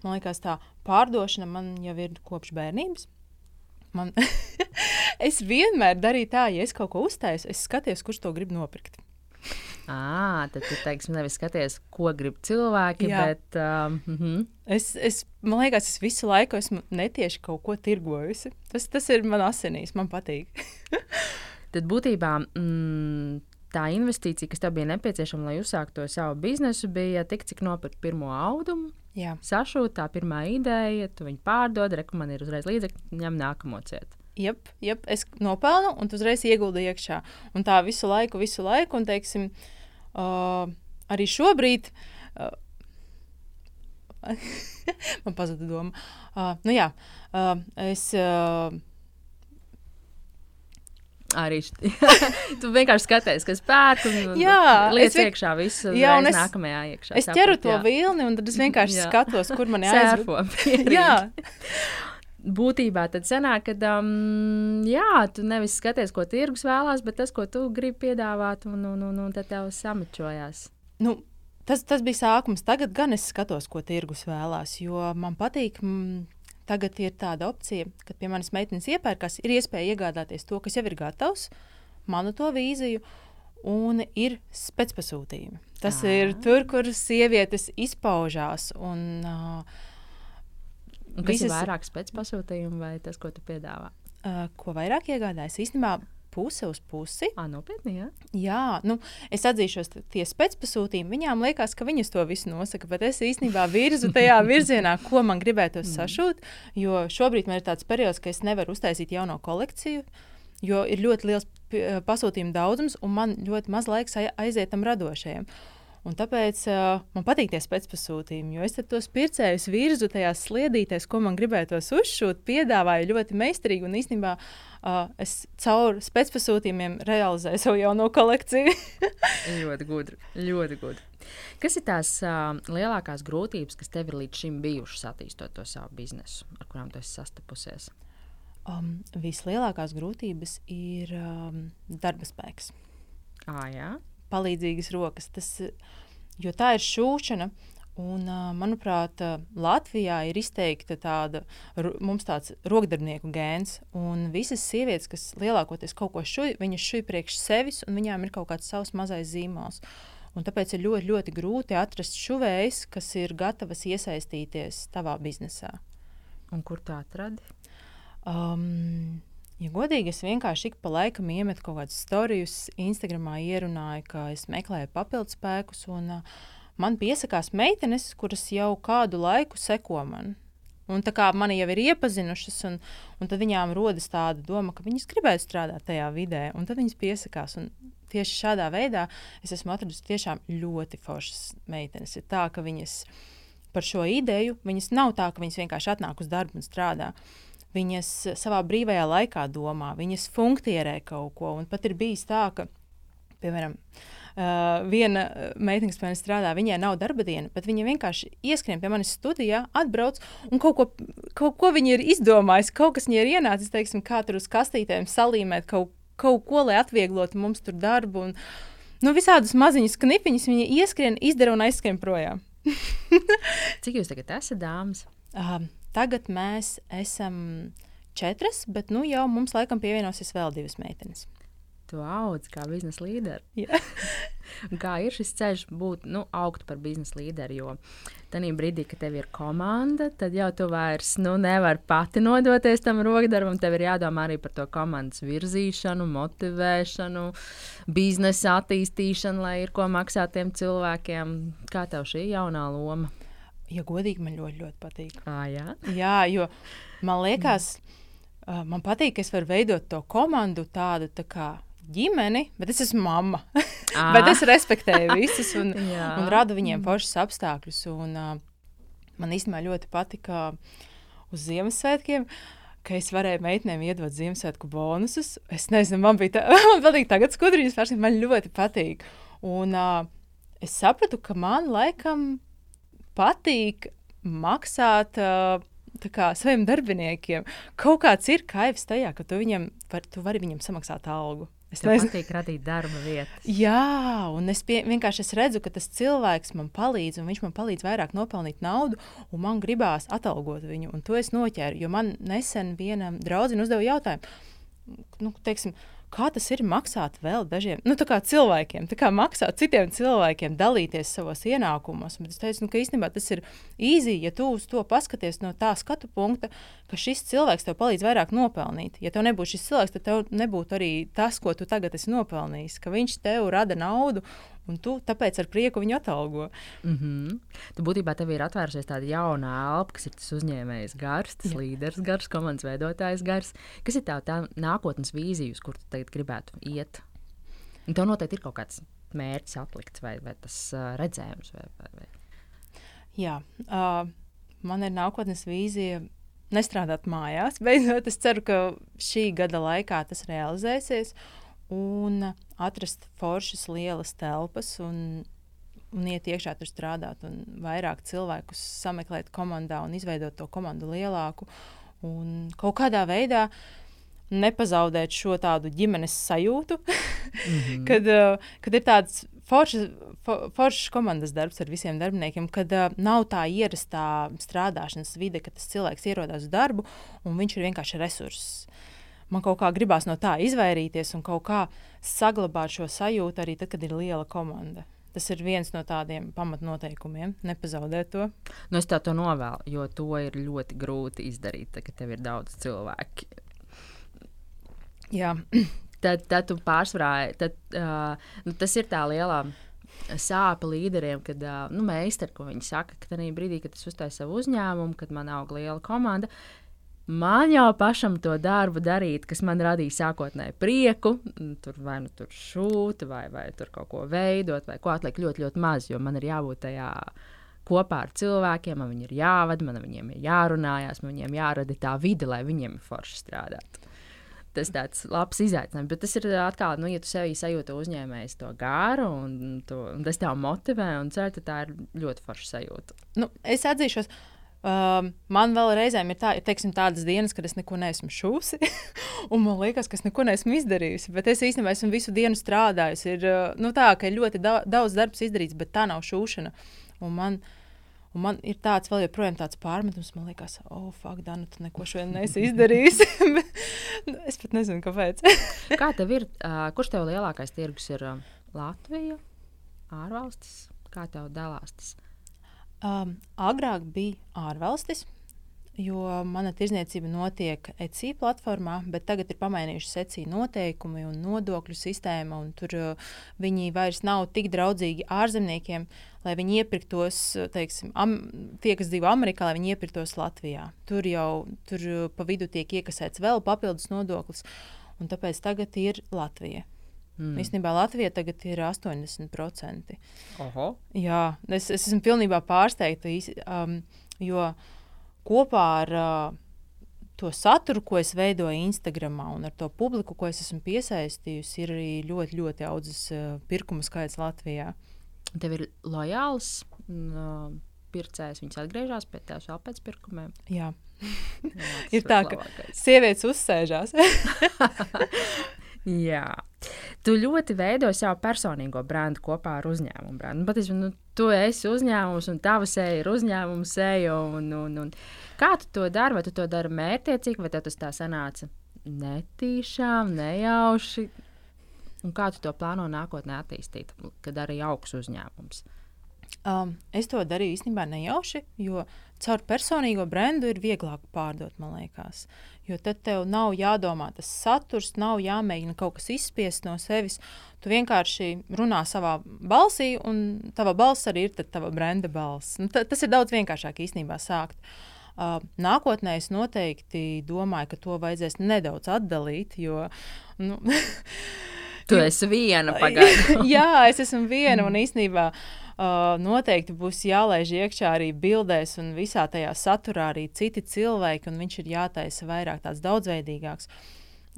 S2: man liekas, tā pārdošana man jau ir kopš bērnības. Man es vienmēr darīju tā, ja es kaut ko uztaisu, es skatos, kurš to grib nopirkt.
S1: À, tad tu teiksi, nevis skaties, ko grib cilvēki, Jā. bet. Um, uh -huh.
S2: es, es, man liekas, es visu laiku esmu netieši kaut ko tirgojusi. Tas, tas ir man asinīs, man patīk.
S1: tad būtībā mm, tā investīcija, kas tev bija nepieciešama, lai uzsāktu to savu biznesu, bija tik, cik nopirkt pirmo audumu.
S2: Jā.
S1: Sašūt tā pirmā ideja, tu viņu pārdod, rekomendē ir uzreiz līdzekļi, ņem nākamo cietu.
S2: Jep, jep, es nopelnu un uzreiz ieguldu iekšā. Un tā visu laiku, visu laiku, un teiksim, uh, arī šobrīd. Uh, man pazuda doma. Uh, nu jā, uh, es. Uh,
S1: Arī tu vienkārši skaties, kas pērk un lietas vien... iekšā. Visu jā, un es, nākamajā iekšā.
S2: Es ķeru to jā. vilni un tad es vienkārši skatos, kur man jāiet. jā
S1: būtībā tad sanāk, ka um, jā, tu nevis skaties, ko tirgus vēlās, bet tas, ko tu gribi piedāvāt, un, un, un, un tad tev samačojās.
S2: Nu, tas, tas bija sākums. Tagad gan es skatos, ko tirgus vēlās, jo man patīk. Mm, Tagad ir tāda opcija, ka pie manas meitenes iepērkās, ir iespēja iegādāties to, kas jau ir gatavs, manu to vīziju, un ir spēcpasūtījumi. Tas Jā. ir tur, kur sievietes izpaužās. Un, uh,
S1: Un kas visas... ir vairāk pēcpasūtījumu vai tas, ko tu piedāvā?
S2: Uh, ko vairāk iegādājas? Īstenībā puse uz pusi.
S1: À, nopietni, jā.
S2: jā, nu, es atzīšos, tie pēcpasūtījumi, viņām liekas, ka viņas to visu nosaka, bet es īstenībā virzu tajā virzienā, ko man gribētos mm. sašūt. Jo šobrīd man ir tāds periods, ka es nevaru uztaisīt jauno kolekciju. Jo ir ļoti liels pasūtījumu daudzums, un man ļoti maz laiks aiziet tam radošajam. Un tāpēc uh, man patīk tie spēcpasūtījumi, jo es tos pircējus virzu tajās sliedītēs, ko man gribētos uzšūt, piedāvāju ļoti meistarīgi. Un īstenībā uh, es caur spēcpasūtījumiem realizēju savu jauno kolekciju.
S1: ļoti gudri, ļoti gudri. Kas ir tās uh, lielākās grūtības, kas tev ir līdz šim bijušas attīstot to savu biznesu, ar kurām tu esi sastapusies?
S2: Um, vislielākās grūtības ir um, darba spēks.
S1: Ah, jā
S2: palīdzīgas rokas. Tas, jo tā ir šūšana. Un, manuprāt, Latvijā ir izteikta tāda, mums tāds rokdarbnieku gēns, un visas sievietes, kas lielākoties kaut ko šuj, viņas šuj priekš sevis, un viņām ir kaut kāds savs mazais zīmols. Un tāpēc ir ļoti, ļoti grūti atrast šuvējs, kas ir gatavas iesaistīties tavā biznesā.
S1: Un kur tā atradi?
S2: Um, Ja godīgi, es vienkārši ik pa laikam iemetu kaut kādus storijus, Instagramā ierunāju, ka es meklēju papildspēkus, un uh, man piesakās meitenes, kuras jau kādu laiku seko man. Un tā kā mani jau ir iepazinušas, un, un tad viņām rodas tāda doma, ka viņas gribētu strādāt tajā vidē, un tad viņas piesakās. Un tieši šādā veidā es esmu atradusi tiešām ļoti foršas meitenes. Ir tā, ka viņas par šo ideju. Viņas nav tā, ka viņas vienkārši atnāk uz darbu un strādā. Viņas savā brīvajā laikā domā, viņas funkcionē kaut ko. Un pat ir bijis tā, ka, piemēram, Uh, viena meitene, kas manā strādā, viņai nav darba diena, bet viņa vienkārši ieskrien pie manis studijā, atbrauc un kaut ko, kaut ko viņa ir izdomājusi. Kaut kas viņai ir ienācis, teiksim, kā tur uz kastītēm salīmēt kaut, kaut ko, lai atvieglotu mums tur darbu. Un, nu, visādus maziņus knipiņus viņa ieskrien, izdara un aizskrien projām.
S1: Cik jūs tagad esat dāmas?
S2: Uh, tagad mēs esam četras, bet nu jau mums laikam pievienosies vēl divas meitenes
S1: tu audz kā biznesa līderis. kā ir šis ceļš būt, nu, augt par biznesa līderi? Jo tajā brīdī, kad tev ir komanda, tad jau tu vairs nu, nevari pati nodoties tam rokdarbam. Tev ir jādomā arī par to komandas virzīšanu, motivēšanu, biznesa attīstīšanu, lai ir ko maksāt tiem cilvēkiem. Kā tev šī jaunā loma?
S2: Ja godīgi, man ļoti, ļoti patīk.
S1: À, jā?
S2: jā, jo man liekas, uh, man patīk, ka es varu veidot to komandu tādu tā kā ģimeni, bet es esmu mamma. bet es respektēju visus un, un radu viņiem pašus apstākļus. Un, uh, man īstenībā ļoti patika uz Ziemassvētkiem. Es varēju meitenēm iedot Ziemassvētku bonusus. Es nezinu, man bija tā, man patīk tagad skudriņas, man ļoti patīk. Un uh, es sapratu, ka man laikam patīk maksāt uh, kā, saviem darbiniekiem. Kaut kāds ir kaivs tajā, ka tu, viņam, var, tu vari viņam samaksāt algu.
S1: Es nezinu, patīk radīt darba vietas.
S2: Jā, un es pie, vienkārši es redzu, ka tas cilvēks man palīdz, un viņš man palīdz vairāk nopelnīt naudu, un man gribās atalgot viņu. Un to es noķēru, jo man nesen vienam draugam uzdeva jautājumu, nu, teiksim, kā tas ir maksāt vēl dažiem nu, cilvēkiem, kā maksāt citiem cilvēkiem, dalīties savos ienākumos. Bet es teicu, nu, ka īstenībā tas ir īsi, ja tu uz to paskaties no tā skatu punkta, ka šis cilvēks tev palīdz vairāk nopelnīt. Ja tev nebūtu šis cilvēks, tad tev nebūtu arī tas, ko tu tagad esi nopelnījis, ka viņš tev rada naudu Un tu tāpēc ar prieku viņu atalgo.
S1: Mm -hmm. Tu būtībā tev ir atvērusies tāda jauna elpa, kas ir tas uzņēmējs gars, tas Jā. līderis gars, komandas veidotājs gars. Kas ir tā, tā nākotnes vīzija, uz kur tu tagad gribētu iet? Un tev noteikti ir kaut kāds mērķis atlikts vai, vai tas uh, redzējums. Vai, vai, vai.
S2: Jā, uh, man ir nākotnes vīzija nestrādāt mājās. Beidzot, es ceru, ka šī gada laikā tas realizēsies. Un atrast foršas, lielas telpas un, un iet iekšā tur strādāt, un vairāk cilvēkus sameklēt komandā un izveidot to komandu lielāku. Un kaut kādā veidā nepazaudēt šo tādu ģimenes sajūtu, mm -hmm. kad, uh, kad ir tāds foršs, for, foršs komandas darbs ar visiem darbiniekiem, kad uh, nav tā ierastā strādāšanas vide, kad tas cilvēks ierodas uz darbu un viņš ir vienkārši resurss man kaut kā gribās no tā izvairīties un kaut kā saglabāt šo sajūtu arī tad, kad ir liela komanda. Tas ir viens no tādiem pamatnoteikumiem, nepazaudēt to.
S1: Nu, es to novēlu, jo to ir ļoti grūti izdarīt, tad, kad tev ir daudz cilvēku.
S2: Jā.
S1: Tad, tad tu pārsvarā, tad, uh, nu, tas ir tā lielā sāpe līderiem, kad uh, nu, meistari, ko viņi saka, ka tajā brīdī, kad es uztaisīju savu uzņēmumu, kad man aug liela komanda, uh, Man jau pašam to darbu darīt, kas man radīja sākotnēji prieku, tur vai nu tur šūt, vai, vai tur kaut ko veidot, vai ko atlikt ļoti, ļoti maz, jo man ir jābūt tajā kopā ar cilvēkiem, man ir jāvada, man viņiem ir jārunājās, man viņiem jārada tā vide, lai viņiem ir forši strādāt. Tas tāds labs izaicinājums, bet tas ir atkal, nu, ja tu sevī sajūti uzņēmējs to gāru, un, to, un tas tev motivē, un ceru, ka tā ir ļoti forša sajūta.
S2: Nu, es atzīšos, ka Um, man vēl reizēm ir, tā, ir teiksim, tādas dienas, kad es neko neesmu šūsi, un man liekas, ka es neko neesmu izdarījusi. Bet es īstenībā esmu visu dienu strādājusi. Ir nu, tā, ka ir ļoti da daudz darbs izdarīts, bet tā nav šūšana. Un man, un man ir tāds vēl joprojām tāds pārmetums, man liekas, oh, fuck, Dana, tu neko šodien neesi izdarījis. Nu, es pat nezinu, kāpēc.
S1: Kā tev ir? Uh, kurš tev lielākais tirgus ir uh, Latvija, ārvalstis? Kā tev dalās tas?
S2: Um, agrāk bija ārvalstis, jo mana tirzniecība notiek ECI platformā, bet tagad ir pamainījušas ECI noteikumi un nodokļu sistēma. Un tur uh, viņi vairs nav tik draudzīgi ārzemniekiem, lai viņi iepirktos, teiksim, am, tie, kas dzīvo Amerikā, lai viņi iepirktos Latvijā. Tur jau tur uh, pa vidu tiek iekasēts vēl papildus nodoklis, un tāpēc tagad ir Latvija. Mm. Īstenībā Latvija tagad ir 80%.
S1: Oho.
S2: Jā, es, es esmu pilnībā pārsteigta, um, jo kopā ar uh, to saturu, ko es veidoju Instagram un ar to publiku, ko es esmu piesaistījusi, ir arī ļoti, ļoti audzis uh, pirkumu skaits Latvijā.
S1: Tev ir lojāls uh, pircējs, viņš atgriežas pie tevis vēl pēc pirkumiem.
S2: Jā. Jā ir tā, ka sievietes uzsēžās.
S1: Jā. Tu ļoti veido savu personīgo brendu kopā ar uzņēmumu brendu. Patiesībā nu, tu esi uzņēmums, un tava seja ir uzņēmuma seja. Un, un, un. Kā tu to dari? Vai tu to dari mērķiecīgi, vai tas tā sanāca netīšām, nejauši? Un kā tu to plāno nākotnē attīstīt, kad arī augs uzņēmums?
S2: Um, es to darīju īstenībā nejauši, jo caur personīgo brendu ir vieglāk pārdot, man liekas. Jo tad tev nav jādomā tas saturs, nav jāmēģina kaut kas izspiest no sevis. Tu vienkārši runā savā balsī, un tava balss arī ir tava brenda balss. Nu, tas ir daudz vienkāršāk īstenībā sākt. Uh, nākotnē es noteikti domāju, ka to vajadzēs nedaudz atdalīt, jo. Nu,
S1: tu esi viena pagaidām.
S2: Jā, es esmu viena un īstenībā. Uh, uh, noteikti būs jālaiž iekšā arī bildēs un visā tajā saturā arī citi cilvēki, un viņš ir jātaisa vairāk tāds daudzveidīgāks.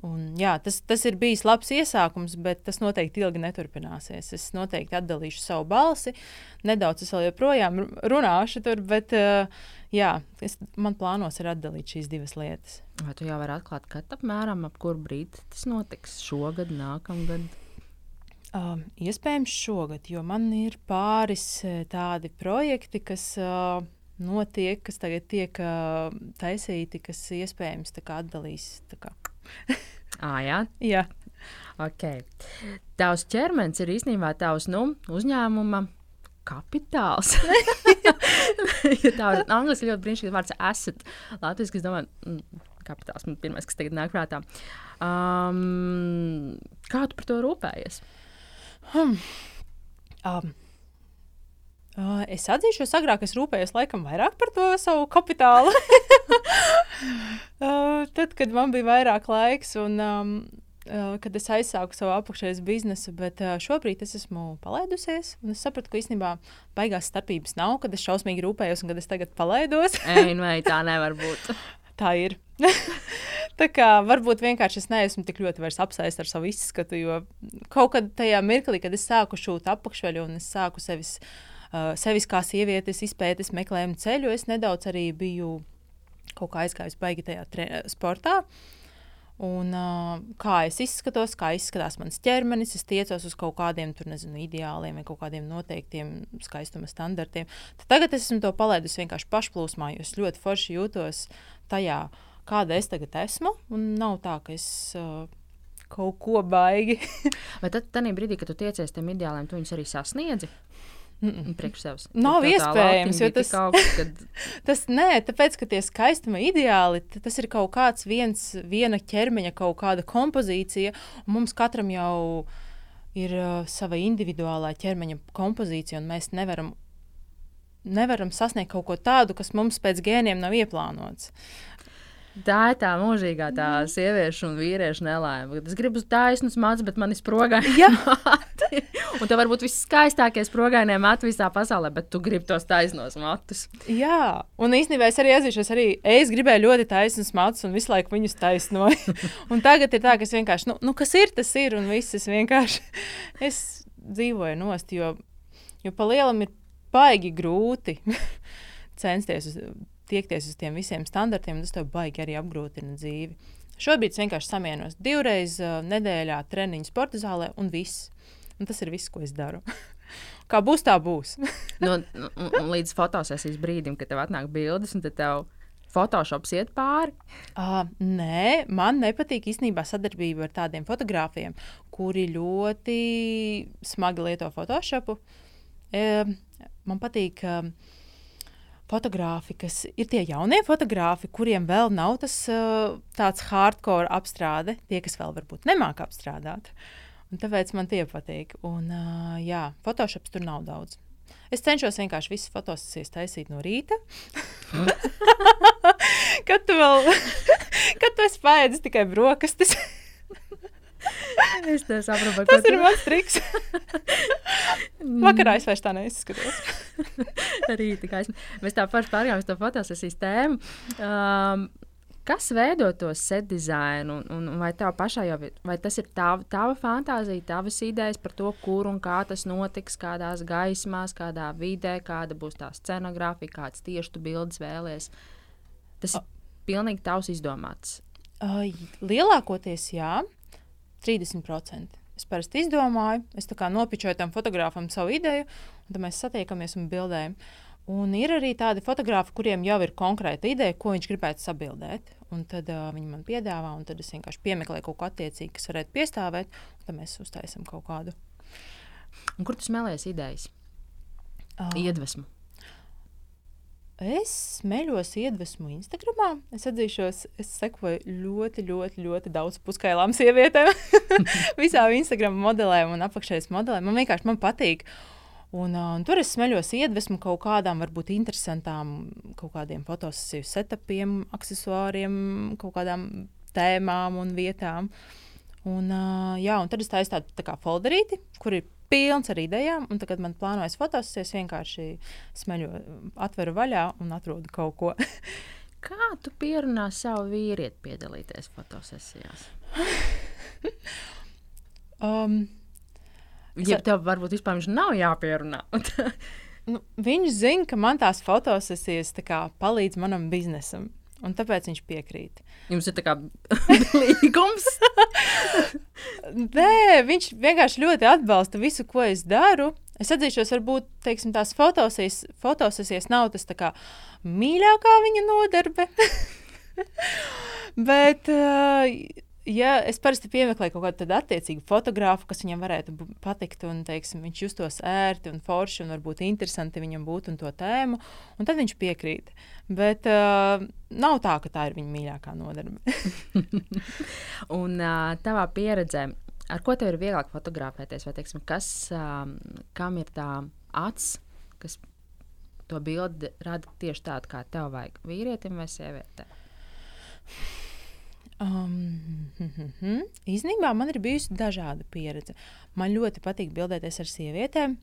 S2: Un, jā, tas, tas ir bijis labs iesākums, bet tas noteikti ilgi neturpināsies. Es noteikti atdalīšu savu balsi. Nedaudz es vēl joprojām runāšu tur, bet uh, jā, es, man plānos ir atdalīt šīs divas lietas.
S1: Vai tu jau vari atklāt, kad apmēram ap kuru brīdi tas notiks? Šogad, nākamgad?
S2: Uh, iespējams, šogad, jo man ir pāris tādi projekti, kas uh, notiek, kas tagad tiek uh, taisīti, kas iespējams atdalīs. Kā.
S1: ah, jā,
S2: jā.
S1: Okay. Tavs ķermenis ir īstenībā tavs nu, uzņēmuma kapitāls. ja tā ir angļuiski ļoti brīnišķīgs vārds asset. Latvijas, es domāju, mm, kapitāls, man pirmais, kas tagad nāk prātā. Um, kā tu par to rūpējies?
S2: Hmm. Um. Uh, es atzīšos, agrāk es rūpējos laikam vairāk par to savu kapitālu. uh, tad, kad man bija vairāk laiks un um, uh, kad es aizsāku savu apakšējas biznesu, bet uh, šobrīd es esmu palaidusies. Es sapratu, ka īstenībā baigās starpības nav, kad es šausmīgi rūpējos un kad es tagad palaidos.
S1: Ei, vai tā nevar būt?
S2: tā ir. Tā kā varbūt vienkārši es neesmu tik ļoti apsēsts ar savu izskatu, jo kaut kad tajā mirklī, kad es sāku šūt apakšveļu un es sāku sevis, uh, sevis kā sievietes izpētes meklējumu ceļu, es nedaudz arī biju kaut kā aizgājis baigi tajā sportā. Un, uh, kā es izskatos, kā izskatās mans ķermenis, es tiecos uz kaut kādiem tur, nezinu, ideāliem vai kaut kādiem noteiktiem skaistuma standartiem. Tad tagad es esmu to palaidusi vienkārši pašplūsmā, jo es ļoti forši jūtos tajā, kāda es tagad esmu. Un nav tā, ka es uh, kaut ko baigi.
S1: Vai tad, tajā brīdī, kad tu tiecies tam ideāliem, tu viņus arī sasniedzi? Priekš sevis.
S2: Nav iespējams, jo tas,
S1: augsts, kad...
S2: tas nē, tāpēc, ka tie skaistuma ideāli, tas ir kaut kāds viens, viena ķermeņa, kaut kāda kompozīcija, mums katram jau ir uh, sava individuālā ķermeņa kompozīcija, un mēs nevaram, nevaram sasniegt kaut ko tādu, kas mums pēc gēniem nav ieplānots.
S1: Tā ir tā mūžīgā tā mm. sieviešu un vīriešu nelaime. Es gribu taisnus matus, bet man ir sprogāni. Un tev var būt viskaistākie sprogainie mati visā pasaulē, bet tu gribi tos taisnos matus.
S2: Jā, un īstenībā es arī atzīšos, arī es gribēju ļoti taisnus matus un visu laiku viņus taisnoju. un tagad ir tā, ka es vienkārši, nu, nu kas ir, tas ir, un viss es vienkārši es dzīvoju nost, jo, jo pa lielam ir baigi grūti censties uz tiekties uz tiem visiem standartiem, un tas tev baigi arī apgrūtina dzīvi. Šobrīd es vienkārši samienos divreiz uh, nedēļā treniņu sporta zālē, un viss. Un tas ir viss, ko es daru. Kā būs, tā būs.
S1: no, nu, un līdz fotosesijas brīdim, kad tev atnāk bildes, un tev Photoshops iet pāri?
S2: Uh, nē, man nepatīk īstenībā sadarbība ar tādiem fotogrāfiem, kuri ļoti smagi lieto Photoshopu. Uh, man patīk. Uh, fotografi, kas ir tie jaunie fotografi, kuriem vēl nav tas uh, tāds hardcore apstrāde, tie, kas vēl varbūt nemāķi apstrādāt. Un tāpēc man tie patīk. Un, uh, jā, Photoshops tur nav daudz. Es cenšos vienkārši visas fotosesijas taisīt no rīta. kad tu vēl, kad tu esi paēdis tikai brokastis.
S1: Es saprotu,
S2: tas ir mans triks. Vakarā es vairs tā neizskatos.
S1: Rīta gaisma. Mēs tā paši pārgājām uz to fotosesijas tēmu. Um, Kas veido to set dizainu? Un, un vai jau vai tas ir tava, tava fantāzija, tavas idejas par to, kur un kā tas notiks, kādās gaismās, kādā vidē, kāda būs tā scenogrāfija, kāds tieši tu bildes vēlēsies? Tas ir pilnīgi tavs izdomāts.
S2: Uh, lielākoties jā, 30%. Es parasti izdomāju, es nopičoju tam fotogrāfam savu ideju, un tad mēs satiekamies un bildējam. Un ir arī tādi fotografi, kuriem jau ir konkrēta ideja, ko viņš gribētu sabildēt. Un tad uh, viņi man piedāvā, un tad es vienkārši piemeklēju kaut ko attiecīgu, kas varētu piestāvēt, un tad mēs uztaisām kaut kādu.
S1: Un kur tu smēlies idejas? Uh, Iedvesmu.
S2: Es smēļos iedvesmu Instagram. Es atzīšos, es sekoju ļoti, ļoti, ļoti daudz puskailām sievietēm. Visām Instagram modelēm un apakšējiem modelēm. Man vienkārši man patīk. Un, un tur es smeļos iedvesmu kaut kādām, varbūt interesantām, kaut kādiem fotosesiju setupiem, accessoriem, kaut kādām tēmām un vietām. Un, jā, un tad es taisu tādu tā folderīti, kur ir pilns ar idejām. Un tad, kad man plānojas fotosesijas, vienkārši smeļu, atveru vaļā un atrodu kaut ko.
S1: Kā tu pierunā savu vīrieti piedalīties fotosesijās?
S2: um,
S1: Ja tev varbūt vispār nav jāpierunā.
S2: nu, viņš zina, ka man tās fotosesijas tā kā, palīdz manam biznesam. Un tāpēc viņš piekrīt.
S1: Jums ir tāds līgums.
S2: Nē, viņš vienkārši ļoti atbalsta visu, ko es daru. Es atzīšos, varbūt teiksim, tās fotosesijas, nav tas kā, mīļākā viņa nodarbe. Bet uh, ja es parasti piemeklēju kaut kādu attiecīgu fotografu, kas viņam varētu patikt, un teiksim, viņš justos ērti un forši, un varbūt interesanti viņam būtu un to tēmu, un tad viņš piekrīt. Bet uh, nav tā, ka tā ir viņa mīļākā nodarbe.
S1: un uh, tavā pieredzē, ar ko tev ir vieglāk fotografēties, vai teiksim, kas, um, kam ir tā acs, kas to bildi rada tieši tādu, kā tev vajag, vīrietim vai sievietei?
S2: Um, mm -hmm. Īsnībā man ir bijusi dažāda pieredze. Man ļoti patīk bildēties ar sievietēm,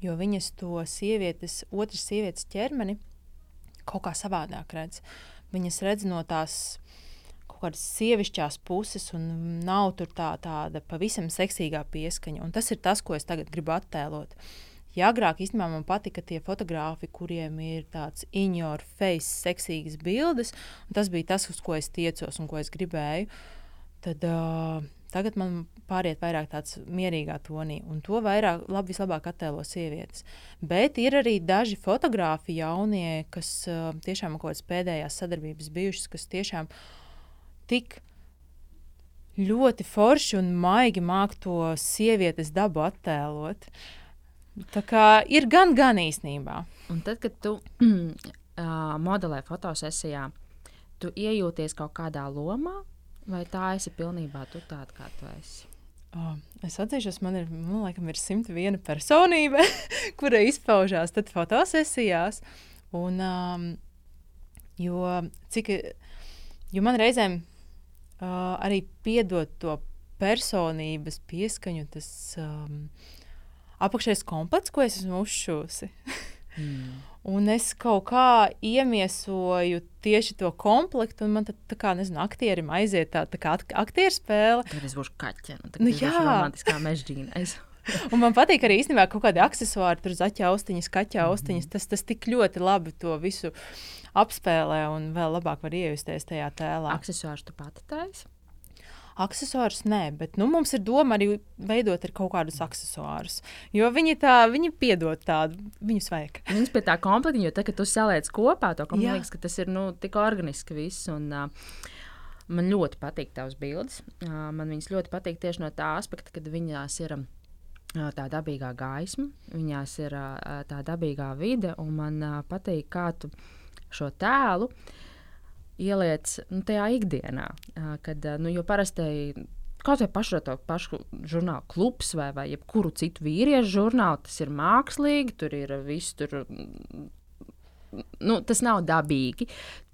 S2: jo viņas to sievietes, otras sievietes ķermeni kaut kā savādāk redz. Viņas redz no tās kaut kādas sievišķās puses, un nav tur tā, tāda pavisam seksīgā pieskaņa. Un tas ir tas, ko es tagad gribu attēlot. Uh, Ja agrāk īstenībā man patika tie fotografi, kuriem ir tāds in your face, seksīgas bildes, un tas bija tas, uz ko es tiecos un ko es gribēju, tad uh, tagad man pāriet vairāk tāds mierīgā tonī, un to vairāk, labi, vislabāk attēlo sievietes. Bet ir arī daži fotografi jaunie, kas uh, tiešām kaut kādas pēdējās sadarbības bijušas, kas tiešām tik ļoti forši un maigi māk to sievietes dabu attēlot. Uh, Tā kā ir gan, gan īstenībā.
S1: Un tad, kad tu uh, modelē fotosesijā, tu iejūties kaut kādā lomā, vai tā esi pilnībā tu tāda, kā tu esi?
S2: Oh, es atzīšos, man ir, man laikam, ir 101 personība, kura izpaužās fotosesijās. Un, um, jo, cik, jo man reizēm uh, arī piedod to personības pieskaņu, tas um, apakšējais komplekts, ko es esmu uzšūsi. mm. Un es kaut kā iemiesoju tieši to komplektu, un man tad, tā kā, nezinu, aktierim aiziet tā, tā kā aktieru spēle.
S1: Tad es būšu kaķene,
S2: nu, jā,
S1: romantiskā mežģīnais.
S2: un man patīk arī īstenībā kaut kādi accessori, tur zaķa austiņas, kaķa mhm. austiņas. Mm. Tas, tas tik ļoti labi to visu apspēlē un vēl labāk var iejusties tajā tēlā.
S1: Accessors tu pati taisi?
S2: Aksesuārus nē, bet nu, mums ir doma arī veidot ar kaut kādus aksesuārus. Jo viņi tā, viņi piedod tādu, viņus vajag.
S1: Viņus pie tā komplekta, jo tad, kad tu saliec kopā to, man liekas, ka tas ir nu, tik organiski viss. Un, uh, Man ļoti patīk tavs bildes. Uh, man viņas ļoti patīk tieši no tā aspekta, ka viņās ir uh, tā dabīgā gaisma, viņās ir tā dabīgā vide, un man patīk, kā tu šo tēlu ieliec nu, tajā ikdienā. Kad, nu, jo parasti kaut vai pašu to pašu žurnālu klubs vai, vai jebkuru citu vīriešu žurnālu, tas ir mākslīgi, tur ir viss tur nu, tas nav dabīgi.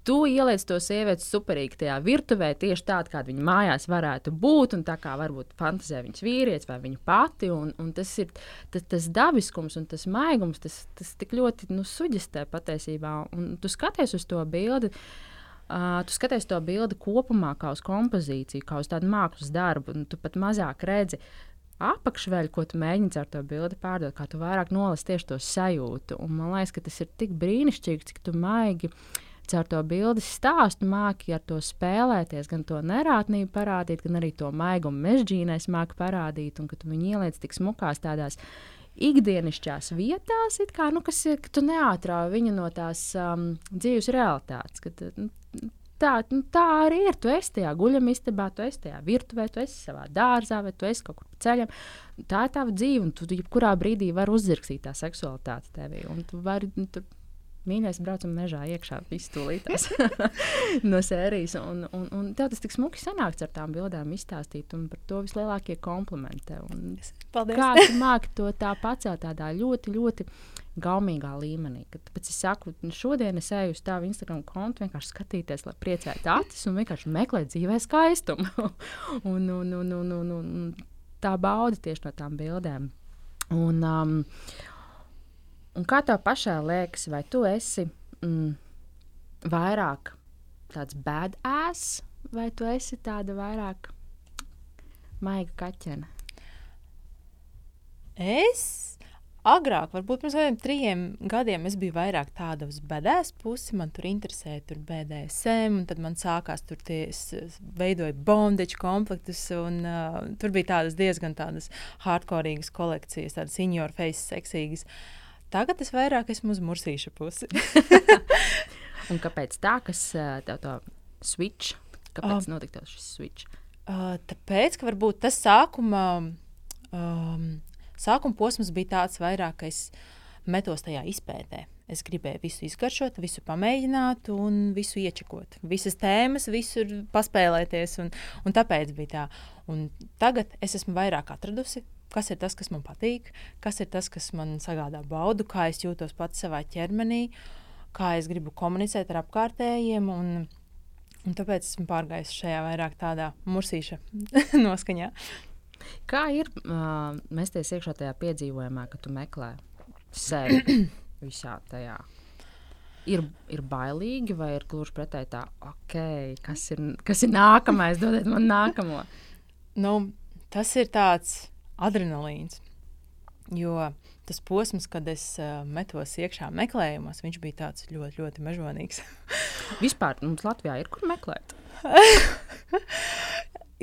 S1: Tu ieliec to sievieti superīgi tajā virtuvē, tieši tādu, kāda viņa mājās varētu būt, un tā kā varbūt fantāzē viņas vīrietis vai viņa pati. Un, un tas ir tas, tas dabiskums un tas maigums, tas, tas tik ļoti nu, suģistē patiesībā. Un tu skaties uz to bildi. Uh, tu skaties to bildi kopumā, kā uz kompozīciju, kā uz tādu mākslas darbu, un tu pat mazāk redzi apakšveļu, ko tu mēģini ar to bildi pārdot, kā tu vairāk nolasi tieši to sajūtu. Un man liekas, ka tas ir tik brīnišķīgi, cik tu maigi uh, caur to bildes stāstu māki ar to spēlēties, gan to nerātnību parādīt, gan arī to maigumu mežģīnēs māki parādīt, un ka tu viņu ieliec tik smukās tādās ikdienišķās vietās, kā, nu, kas ir, ka tu neatrāvi viņu no tās um, dzīves realitātes. Kad, nu, tā, nu, tā arī ir. Tu esi tajā guļamistabā, tu esi tajā virtuvē, tu esi savā dārzā, vai tu esi kaut kur ceļam. Tā ir tava dzīve, un tu jebkurā brīdī vari uzzirksīt tā seksualitāte tevī. Un tu vari, nu, tu, Mīļais, braucam mežā iekšā, viss tūlītās no sērijas. Un, un, un tev tas tik smuki sanāks ar tām bildēm izstāstīt, un par to vislielākie komplimenti. Un
S2: Paldies!
S1: Kā tu māki to tā pacelt tādā ļoti, ļoti gaumīgā līmenī. Kad, tāpēc es saku, šodien es eju uz tavu Instagram kontu, vienkārši skatīties, lai priecētu acis un vienkārši meklēt dzīvē skaistumu. un, un, un, un, un, un tā bauda tieši no tām bildēm. Un, um, Un kā tev pašai liekas, vai tu esi mm, vairāk tāds badass, vai tu esi tāda vairāk maiga kaķene?
S2: Es agrāk, varbūt pirms kādiem trim gadiem, es biju vairāk tāda uz bedēs pusi. Man tur interesēja tur BDSM, un tad man sākās tur tie, es veidoju bondage komplektus, un uh, tur bija tādas diezgan tādas hardcoreīgas kolekcijas, tādas senior face seksīgas. Uh, Tagad es vairāk esmu uz mursīša pusi.
S1: un kāpēc tā, kas tev to switch? Kāpēc um, notika šis switch?
S2: Uh, tāpēc, ka varbūt tas sākuma, um, sākuma posms bija tāds vairāk, ka es metos tajā izpētē. Es gribēju visu izgaršot, visu pamēģināt, un visu iečakot. Visas tēmas, visur paspēlēties. Un, un tāpēc bija tā. Un tagad es esmu vairāk atradusi kas ir tas, kas man patīk, kas ir tas, kas man sagādā baudu, kā es jūtos pats savā ķermenī, kā es gribu komunicēt ar apkārtējiem. Un, un tāpēc esmu pārgājis šajā vairāk tādā mursīša noskaņā.
S1: Kā ir uh, mesties iekšā tajā piedzīvojumā, kad tu meklē sevi visā tajā? Ir, ir bailīgi, vai ir gluži pretēji tā, ok, kas ir, kas ir nākamais, dodiet man nākamo.
S2: Nu, tas ir tāds adrenalīns. Jo tas posms, kad es uh, metos iekšā meklējumos, viņš bija tāds ļoti, ļoti mežonīgs.
S1: Vispār mums Latvijā ir kur meklēt.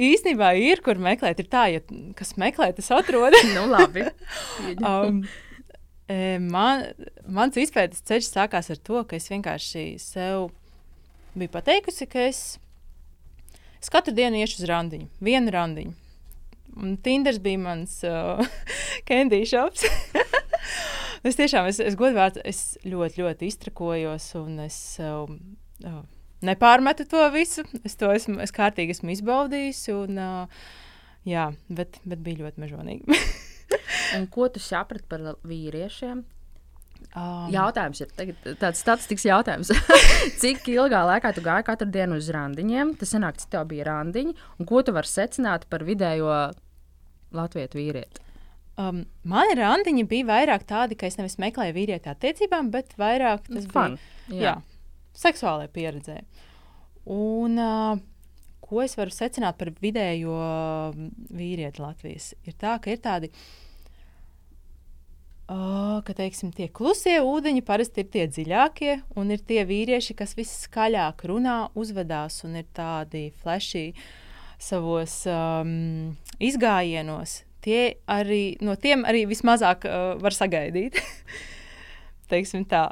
S2: Īstenībā ir kur meklēt. Ir tā, ja kas meklē, tas atrod.
S1: nu, labi.
S2: um, man, mans izpētes ceļš sākās ar to, ka es vienkārši sev biju pateikusi, ka es, es katru dienu iešu uz randiņu, vienu randiņu. Un Tinders bija mans uh, candy shops. es tiešām, es, es godīgi, es ļoti, ļoti iztrakojos un es uh, uh, nepārmetu to visu. Es to esmu, es kārtīgi esmu izbaudījis. Un, uh, jā, bet, bet bija ļoti mežonīgi.
S1: ko tu saprati par vīriešiem? Um, jautājums ir tāds statistikas jautājums. cik ilgā laikā tu gāji katru dienu uz randiņiem? Tas sanāk, cik tev bija randiņi, un ko tu vari secināt par vidējo latviešu vīrieti?
S2: Um, Mani randiņi bija vairāk tādi, ka es nevis meklēju vīrieti attiecībām, bet vairāk tas
S1: Fun,
S2: bija jā. Jā, seksuālai pieredzē. Un, uh, ko es varu secināt par vidējo vīrieti Latvijas? Ir tā, ka ir tādi uh, Oh, ka teiksim, tie klusie ūdeņi parasti ir tie dziļākie, un ir tie vīrieši, kas viskaļāk runā, uzvedās un ir tādi fleši savos um, izgājienos. Tie arī, no tiem arī vismazāk uh, var sagaidīt. teiksim tā.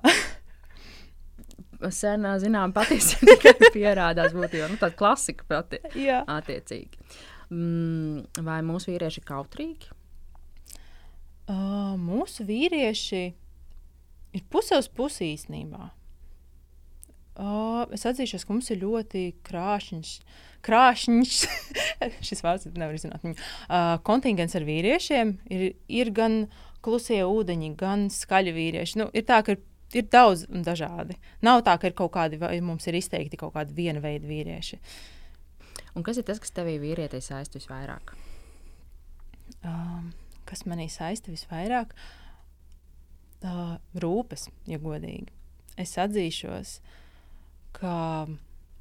S1: Senā zinām, patiesībā tikai pierādās būtībā nu, tāda klasika pati. Attiecīgi. Mm, vai mūsu vīrieši ir kautrīgi?
S2: Uh, mūsu vīrieši ir puse uz pusi īstenībā. Uh, es atzīšos, ka mums ir ļoti krāšņš, krāšņš šis vārds nevar izrunāt. Uh, kontingents ar vīriešiem ir, ir gan klusie ūdeņi, gan skaļi vīrieši. Nu, ir tā, ka ir ir daudz un dažādi. Nav tā, ka ir kaut kādi, vai mums ir izteikti kaut kādi viena veida vīrieši.
S1: Un kas ir tas, kas tevī vīrietī saista visvairāk?
S2: Um, kas manī saista visvairāk? Uh, rūpes, ja godīgi. Es atzīšos, ka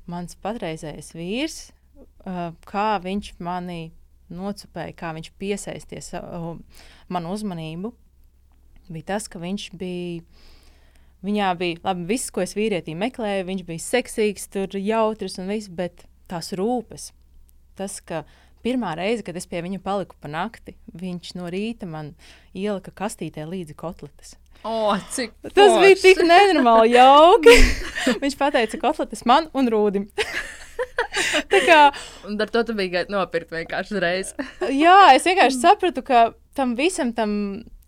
S2: mans patreizējais vīrs, uh, kā viņš mani nocupēja, kā viņš piesaistīja uh, manu uzmanību, bija tas, ka viņš bija Viņā bija labi, viss, ko es vīrietī meklēju. Viņš bija seksīgs, tur jautrs un viss, bet tās rūpes. Tas, ka pirmā reize, kad es pie viņa paliku pa nakti, viņš no rīta man ielika kastītē līdzi kotletes.
S1: O, cik
S2: Tas forši. bija tik nenormāli jauki. viņš teica, kotletes man un rūdim.
S1: Tā kā un ar to tu biji nopirkt vienkārši reizi.
S2: jā, es vienkārši sapratu, ka tam visam tam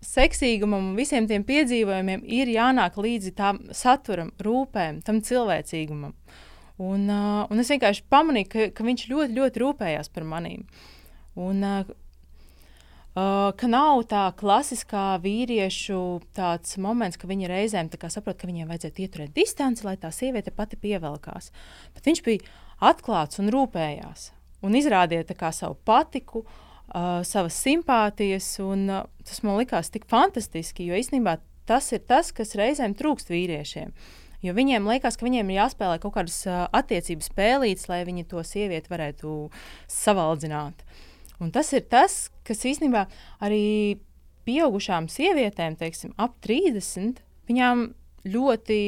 S2: seksīgumam un visiem tiem piedzīvojumiem ir jānāk līdzi tam saturam, rūpēm, tam cilvēcīgumam. Un, uh, un es vienkārši pamanīju, ka, ka viņš ļoti, ļoti rūpējās par maniem. Un, uh, Uh, ka nav tā klasiskā vīriešu moments, ka viņi reizēm saprot, ka viņiem vajadzētu ieturēt distanci, lai tā sieviete pati pievelkās. Bet viņš bija atklāts un rūpējās un izrādīja savu patiku, uh, savas simpātijas. Un, uh, tas man likās tik fantastiski, jo īstenībā tas ir tas, kas reizēm trūkst vīriešiem. Jo viņiem liekas, ka viņiem ir jāspēlē kaut kādas attiecības spēlītas, lai viņi to sievieti varētu savaldzināt. Un tas ir tas, kas īstenībā arī pieaugušām sievietēm, teiksim, ap 30, viņām ļoti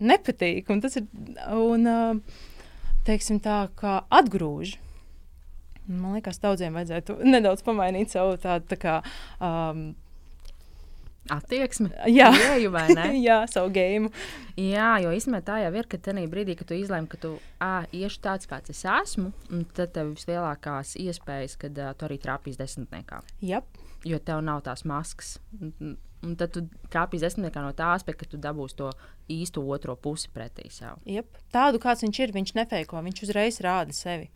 S2: nepatīk. Un tas ir un, teiksim, tā, atgrūž. Man liekas, daudziem vajadzētu nedaudz pamainīt savu tādu tā kā. Um,
S1: attieksmi.
S2: Jā,
S1: Ieju,
S2: jā savu gēmu.
S1: Jā, jo īstenībā tā jau ir, ka tajā brīdī, kad tu izlēmi, ka tu ā, iešu tāds, kāds es esmu, tad tev ir vislielākās iespējas, kad uh, tu arī trāpīs desmitniekā.
S2: Yep.
S1: Jo tev nav tās maskas. Un, tad tu trāpīs desmitniekā no tā aspekta, ka tu dabūsi to īsto otro pusi pretī sev.
S2: Yep. Tādu, kāds viņš ir, viņš nefeiko, viņš uzreiz rāda sevi.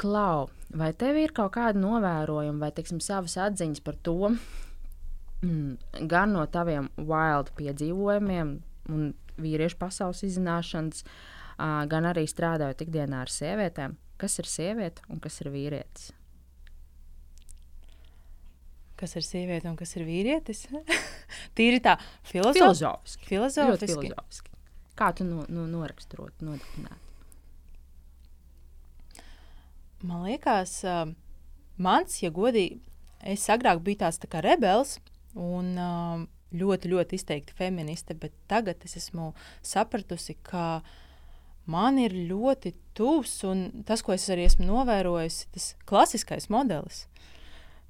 S1: Klau, vai tev ir kaut kāda novērojuma vai teiksim, savas atziņas par to, gan no taviem wild piedzīvojumiem un vīriešu pasaules izzināšanas, uh, gan arī strādājot ikdienā ar sievietēm, kas ir sieviete un kas ir vīrietis?
S2: Kas ir sieviete un kas ir vīrietis? Tīri tā filozof
S1: filozofiski.
S2: Filozofiski.
S1: filozofiski. Kā tu no, no, noraksturot, nodefinētu?
S2: Man liekas, uh, mans, ja godīgi, es agrāk biju tāds tā kā rebels un uh, ļoti, ļoti izteikti feministe, bet tagad es esmu sapratusi, ka man ir ļoti tuvs un tas, ko es arī esmu novērojis, tas klasiskais modelis.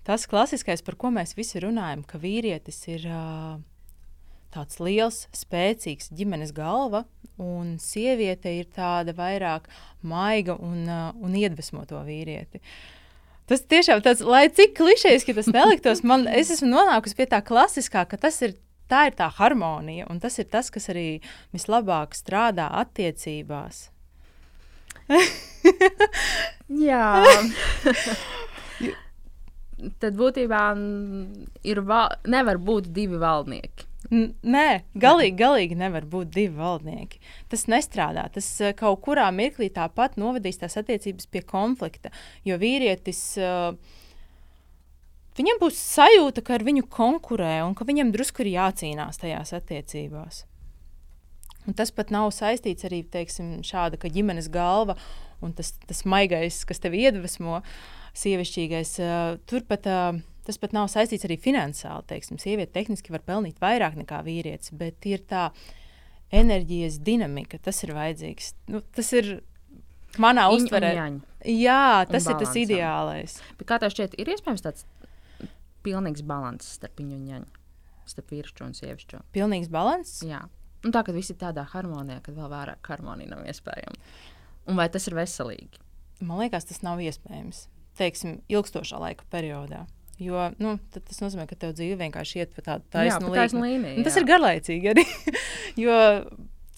S2: Tas klasiskais, par ko mēs visi runājam, ka vīrietis ir uh, tāds liels, spēcīgs ģimenes galva, un sieviete ir tāda vairāk maiga un, uh, un iedvesmo to vīrieti. Tas tiešām tāds, lai cik klišejs tas neliktos, man es esmu nonākusi pie tā klasiskā, ka tas ir. Tā ir tā harmonija, un tas ir tas, kas arī vislabāk strādā attiecībās.
S1: Jā, tad būtībā ir, nevar būt divi valdnieki.
S2: Nē, galīgi, galīgi nevar būt divi valdnieki. Tas nestrādā. Tas uh, kaut kurā mirklī tāpat novedīs tās attiecības pie konflikta. Jo vīrietis. Uh, Viņam būs sajūta, ka ar viņu konkurē un ka viņam drusku ir jācīnās tajās attiecībās. Un tas pat nav saistīts arī teiksim, šāda ģimenes galva un tas, tas maigais, kas tev iedvesmo, sievišķīgais. Uh, turpat Tas pat nav saistīts arī finansiāli. Teiksim, sieviete tehniski var pelnīt vairāk nekā vīrietis, bet ir tā enerģijas dinamika, tas ir vajadzīgs. Nu, tas ir manā uztverē. Jā, tas ir tas ideālais.
S1: Bet kā tev šķiet, ir iespējams tāds pilnīgs līdzsvars starp viņu un ņēmu, starp vīrišķu un sievišķu?
S2: Pilnīgs līdzsvars?
S1: Jā. Un tā, ka visi ir tādā harmonijā, kad vēl vairāk harmonija nav iespējama. Un vai tas ir veselīgi?
S2: Man liekas, tas nav iespējams. Teiksim, ilgstošā laika periodā. Jo nu, tas nozīmē, ka tev dzīve vienkārši iet pa tādu taisnu
S1: līniju. līniju
S2: tas ir garlaicīgi arī. jo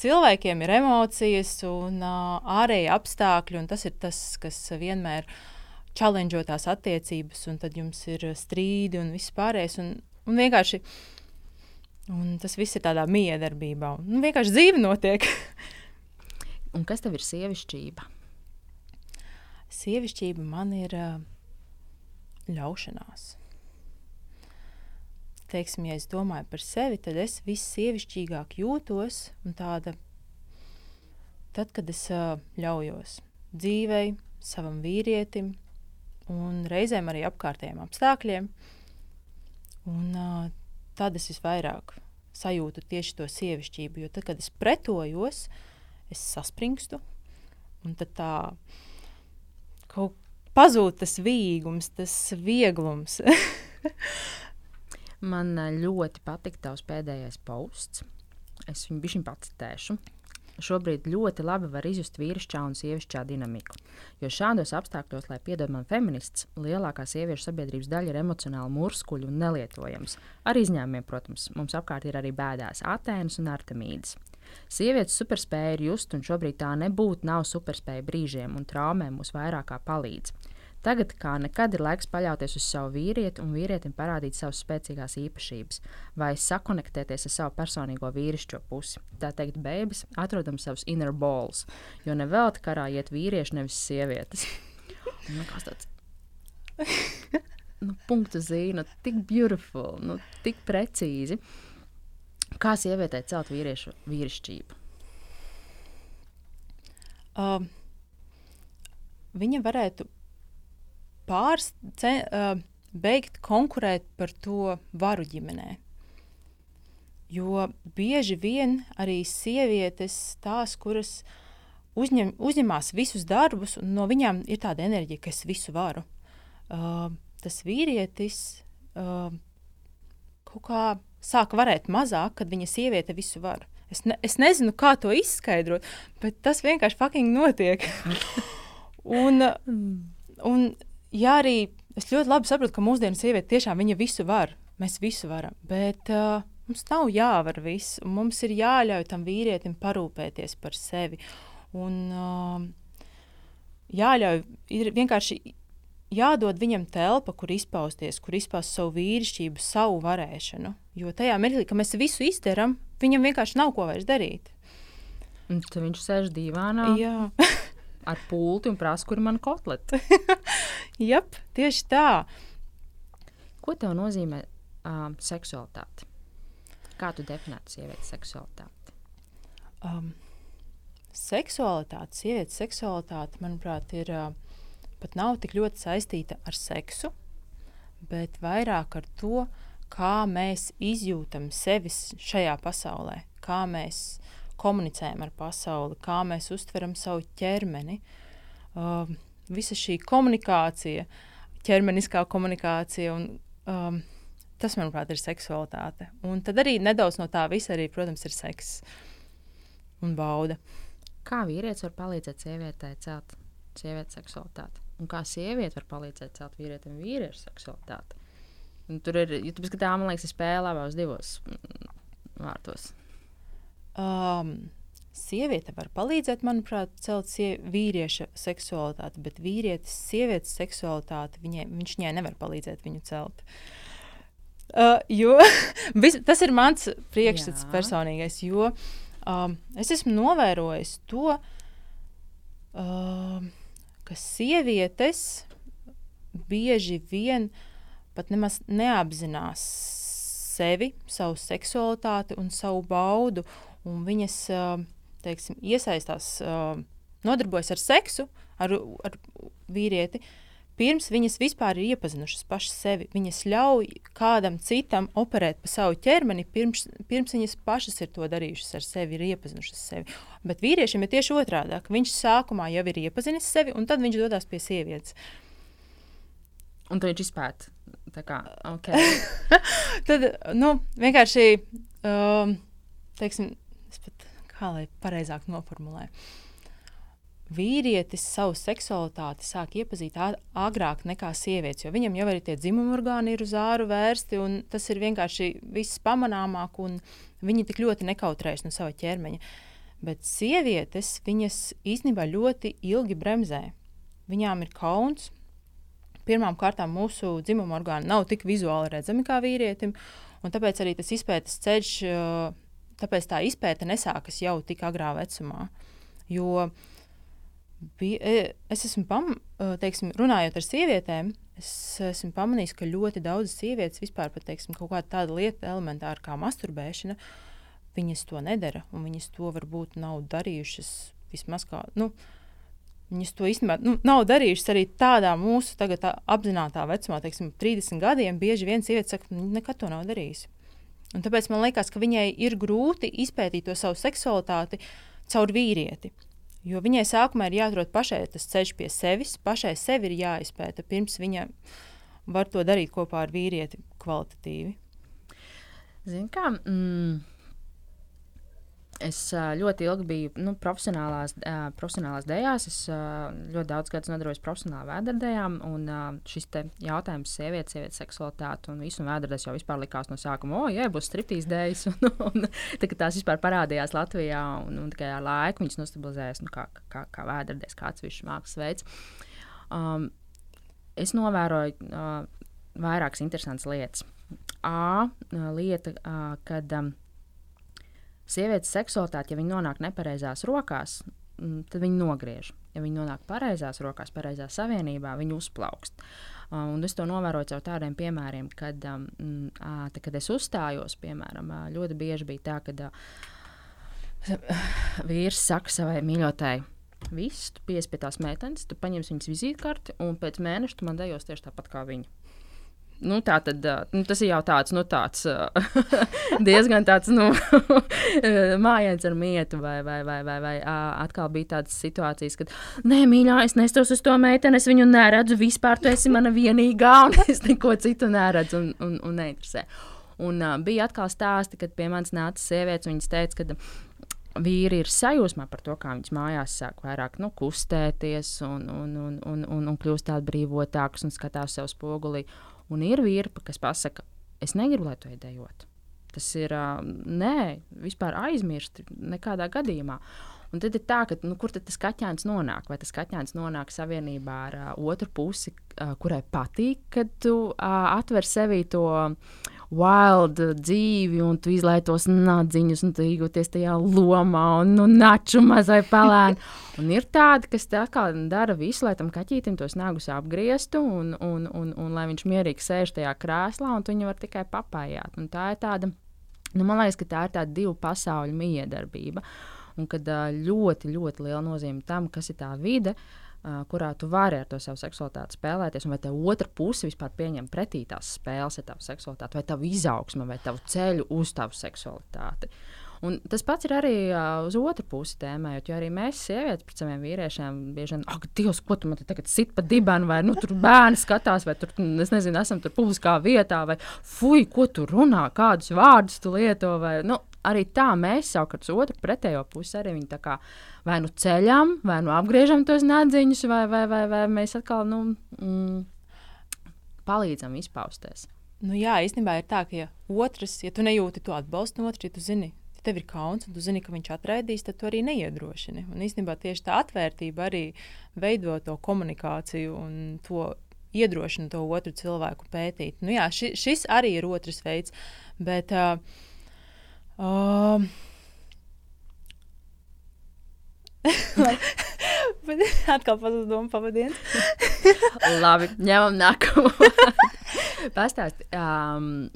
S2: cilvēkiem ir emocijas un uh, ārēji apstākļi, un tas ir tas, kas vienmēr challenge tās attiecības, un tad jums ir strīdi un viss pārējais. Un, un vienkārši Un tas viss ir tādā miedarbībā. Un, nu, vienkārši dzīve notiek.
S1: un kas tev ir sievišķība?
S2: Sievišķība man ir uh, ļaušanās. Teiksim, ja es domāju par sevi, tad es vissievišķīgāk jūtos un tāda, tad, kad es uh, ļaujos dzīvei, savam vīrietim un reizēm arī apkārtējiem apstākļiem. Un, uh, tad es visvairāk sajūtu tieši to sievišķību. Jo tad, kad es pretojos, es saspringstu, un tad tā kaut pazūd tas vīgums, tas vieglums.
S1: Man ļoti patika tavs pēdējais posts. Es viņu bišķiņ pacitēšu šobrīd ļoti labi var izjust vīrišķā un sievišķā dinamiku. Jo šādos apstākļos, lai piedod man feminists, lielākā sieviešu sabiedrības daļa ir emocionāli murskuļa un nelietojams. Ar izņēmumiem, protams, mums apkārt ir arī bēdās Atēnas un Artemīdas. Sievietes superspēja ir just, un šobrīd tā nebūtu nav superspēja brīžiem, un traumēm mūs vairāk palīdz. Tagad kā nekad ir laiks paļauties uz savu vīrieti un vīrietim parādīt savas spēcīgās īpašības, vai sakonektēties ar savu personīgo vīrišķo pusi. Tā teikt, beigas atrodam savus inner balls, jo nevelti karā iet vīrieši, nevis sievietes. Nu, kas tāds? nu, punktu zīme, nu, tik beautiful, nu, tik precīzi. Kā sievietei celt vīriešu vīrišķību?
S2: Uh, viņa varētu pārs, ce, uh, beigt konkurēt par to varu ģimenē. Jo bieži vien arī sievietes, tās, kuras uzņem, uzņemās visus darbus, un no viņām ir tāda enerģija, ka es visu varu. Uh, tas vīrietis uh, kaut kā sāk varēt mazāk, kad viņa sieviete visu var. Es, ne, es nezinu, kā to izskaidrot, bet tas vienkārši fucking notiek. un, un ja arī es ļoti labi saprotu, ka mūsdienu sieviete tiešām viņa visu var, mēs visu varam, bet uh, mums nav jāvar viss, un mums ir jāļauj tam vīrietim parūpēties par sevi. Un, uh, jāļauj, ir vienkārši jādod viņam telpa, kur izpausties, kur izpaust savu vīrišķību, savu varēšanu. Jo tajā mirklī, kad mēs visu izdarām, viņam vienkārši nav ko vairs darīt.
S1: Un tad viņš sēž divānā.
S2: Jā.
S1: ar pulti un prasa, kur ir mana kotleta.
S2: Jā, tieši tā.
S1: Ko tev nozīmē um, seksualitāte? Kā tu definētu sievietes seksualitāti?
S2: Um, seksualitāte, sievietes seksualitāte, manuprāt, ir uh, pat nav tik ļoti saistīta ar seksu, bet vairāk ar to, kā mēs izjūtam sevi šajā pasaulē, kā mēs komunicējam ar pasauli, kā mēs uztveram savu ķermeni. Uh, visa šī komunikācija, ķermeniskā komunikācija, un, um, tas, manuprāt, ir seksualitāte. Un tad arī nedaudz no tā visa, arī, protams, ir seks un bauda.
S1: Kā vīrietis var palīdzēt sievietei celt sievietes seksualitāti? Un kā sieviete var palīdzēt celt vīrietim vīriešu seksualitāti? Un tur ir, ja tu skatās, man liekas, spēlē abos divos mm, vārtos.
S2: Um, Sieviete var palīdzēt, manuprāt, celt vīrieša seksualitāti, bet vīrietis, sievietes seksualitāti, viņai, viņš viņai nevar palīdzēt viņu celt. Uh, jo vis, tas ir mans priekšstats personīgais, jo um, es esmu novērojis to, uh, ka sievietes bieži vien pat nemaz neapzinās sevi, savu seksualitāti un savu baudu un viņas teiksim, iesaistās, nodarbojas ar seksu, ar, ar vīrieti. Pirms viņas vispār ir iepazinušas pašas sevi, viņas ļauj kādam citam operēt pa savu ķermeni, pirms, pirms viņas pašas ir to darījušas ar sevi, ir iepazinušas sevi. Bet vīriešiem ir tieši otrādi. Viņš sākumā jau ir iepazinis sevi, un tad viņš dodas pie sievietes.
S1: Un to viņš izpēta. Kā, okay.
S2: tad nu, vienkārši um, teiksim, kā lai pareizāk noformulē. Vīrietis savu seksualitāti sāk iepazīt agrāk nekā sievietes, jo viņam jau arī tie dzimuma orgāni ir uz āru vērsti, un tas ir vienkārši viss pamanāmāk, un viņi tik ļoti nekautrējas no sava ķermeņa. Bet sievietes, viņas īstenībā ļoti ilgi bremzē. Viņām ir kauns. Pirmkārt, mūsu dzimuma orgāni nav tik vizuāli redzami kā vīrietim, Un tāpēc arī tas izpētes ceļš, tāpēc tā izpēte nesākas jau tik agrā vecumā. Jo bija, e, es esmu pam, teiksim, runājot ar sievietēm, es esmu pamanījis, ka ļoti daudzas sievietes vispār pat teiksim, kaut kāda tāda lieta, elementāra kā masturbēšana, viņas to nedara, un viņas to varbūt nav darījušas vismaz kā. Nu, Viņas to īstenībā nu, nav darījušas arī tādā mūsu tagad, apzinātajā vecumā, teiksim, 30 gadiem. Bieži vien sieviete saka, ka nu, nekad to nav darījusi. Un tāpēc man liekas, ka viņai ir grūti izpētīt to savu seksualitāti caur vīrieti. Jo viņai sākumā ir jāatrod pašai tas ceļš pie sevis, pašai sevi ir jāizpēta, pirms viņa var to darīt kopā ar vīrieti kvalitatīvi.
S1: Zini, kā, mm, Es ļoti ilgi biju nu, profesionālās, profesionālās dēļās. Es ļoti daudz gadus nodarbojos profesionāli vēderdējām. Šis jautājums, sievietes, sievietes seksualitāte un visu vēderdēs jau vispār likās no sākuma, o, jā, būs striptīs dēļas. Un, un, tā, tās vispār parādījās Latvijā un, un tikai ar laiku viņas nostabilizējās nu, kā, kā, kā vēderdēs, kā atsevišķs mākslas veids. Um, es novēroju uh, vairākas interesantas lietas. A, lieta, uh, kad. Um, Sievietes seksualitāte, ja viņa nonāk nepareizās rokās, mm, tad viņa nogriež. Ja viņa nonāk pareizās rokās, pareizā savienībā, viņa uzplaukst. Uh, un es to novēroju caur tādiem piemēriem, kad, um, uh, tā, kad es uzstājos, piemēram, ļoti bieži bija tā, ka vīrs saka savai mīļotai, viss, tu pies pie tās meitenes, tu paņemsi viņas vizītkarti, un pēc mēneša tu man dejos tieši tāpat kā viņa. Nu, tā tad, nu, tas ir jau tāds, nu, tāds diezgan tāds, nu, mājiņš ar mietu, vai, vai, vai, vai, vai atkal bija tādas situācijas, kad, nē, mīļā, es nestos uz to meiteni, es viņu neredzu vispār, tu esi mana vienīgā, un es neko citu neredzu un, un, un neinteresē. Un uh, bija atkal stāsti, kad pie manis nāca sievietes, viņas teica, ka vīri ir sajūsmā par to, kā viņas mājās sāk vairāk nu, kustēties un, un, un, un, un, un kļūst tādas brīvotākas un skatās sev spogulī. Un ir vīri, kas pasaka, es negribu, lai tu ejot. Tas ir, nē, vispār aizmirst, nekādā gadījumā. Un tad ir tā, ka nu, kur tas kaķēns nonāk? Vai tas kaķēns nonāk savienībā ar uh, otru pusi, uh, kurai patīk, kad tu uh, atver sevī to wild dzīvi, un tu izlaiž tos nadziņus, un tu jūties tajā lomā, un nu, naču mazai pelēni. Un ir tādi, kas tā kā dara visu, lai tam kaķītim tos nagus apgrieztu, un, un, un, un lai viņš mierīgi sēž tajā krēslā, un tu viņu var tikai papājāt. Un tā ir tāda, nu, man liekas, ka tā ir tāda divu pasauļu miedarbība. Un kad ļoti, ļoti liela nozīme tam, kas ir tā vide, uh, kurā tu vari ar to savu seksualitāti spēlēties, un vai te otra puse vispār pieņem pretī tās spēles ar tavu seksualitāti, vai tavu izaugsmu, vai tavu ceļu uz tavu seksualitāti. Un tas pats ir arī uh, uz otru pusi tēmējot, jo arī mēs, sievietes, pret saviem vīriešiem, bieži vien, ak, Dievs, ko tu man te tagad sit pa dibenu, vai nu, tur bērni skatās, vai tur, es nezinu, esam tur publiskā vietā, vai fuj, ko tu runā, kādus vārdus tu lieto, vai, nu, arī tā mēs savukārt uz otru pretējo pusi arī viņu tā kā vai nu ceļam, vai nu apgriežam tos nadziņus, vai, vai, vai, vai mēs atkal nu, mm, palīdzam izpausties.
S2: Nu, jā, īstenībā ir tā, ka ja otrs, ja tu nejūti to atbalstu no otras, ja tu zini, ja tev ir kauns, un tu zini, ka viņš atraidīs, tad tu arī neiedrošini. Un īstenībā tieši tā atvērtība arī veido to komunikāciju un to iedrošina to otru cilvēku pētīt. Nu, jā, ši, šis arī ir otrs veids. Bet, uh, uh, Atkal pazuda doma pavadienas.
S1: Labi, ņemam nākamo. Pastāst. Um,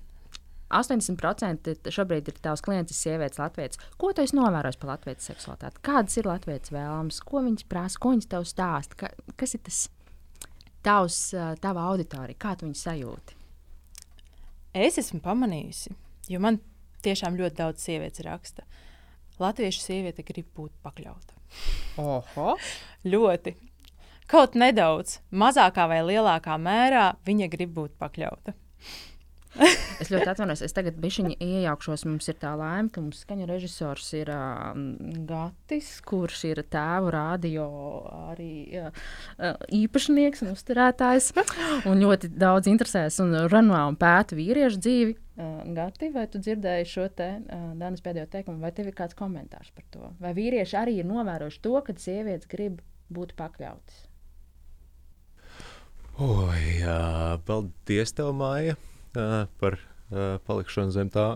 S1: 80% šobrīd ir tavs klients, sievietes, latviešu. Ko tu esi novērojis par latviešu seksualitāti? Kādas ir latviešu vēlmes, ko viņas prasa, ko viņas tev stāsta? Ka, kas ir tas tavs, tava auditorija, kā tu viņu sajūti?
S2: Es esmu pamanījusi, jo man tiešām ļoti daudz sievietes raksta. Latviešu sieviete grib būt pakļauta.
S1: Oho.
S2: ļoti. Kaut nedaudz, mazākā vai lielākā mērā viņa grib būt pakļauta.
S1: Es ļoti atvainojos, es tagad bišķiņi iejaukšos. Mums ir tā laime, ka mums skaņa režisors ir uh, Gatis, kurš ir tēvu radio arī uh, īpašnieks un uzturētājs. Un ļoti daudz interesēs un runā un pēta vīriešu dzīvi. Uh, Gati, vai tu dzirdēji šo te uh, Danas pēdējo teikumu, vai tev ir kāds komentārs par to? Vai vīrieši arī ir novērojuši to, ka sievietes grib būt pakļautas?
S3: Oi, jā, paldies tev, Māja! Par palikšanu zem tā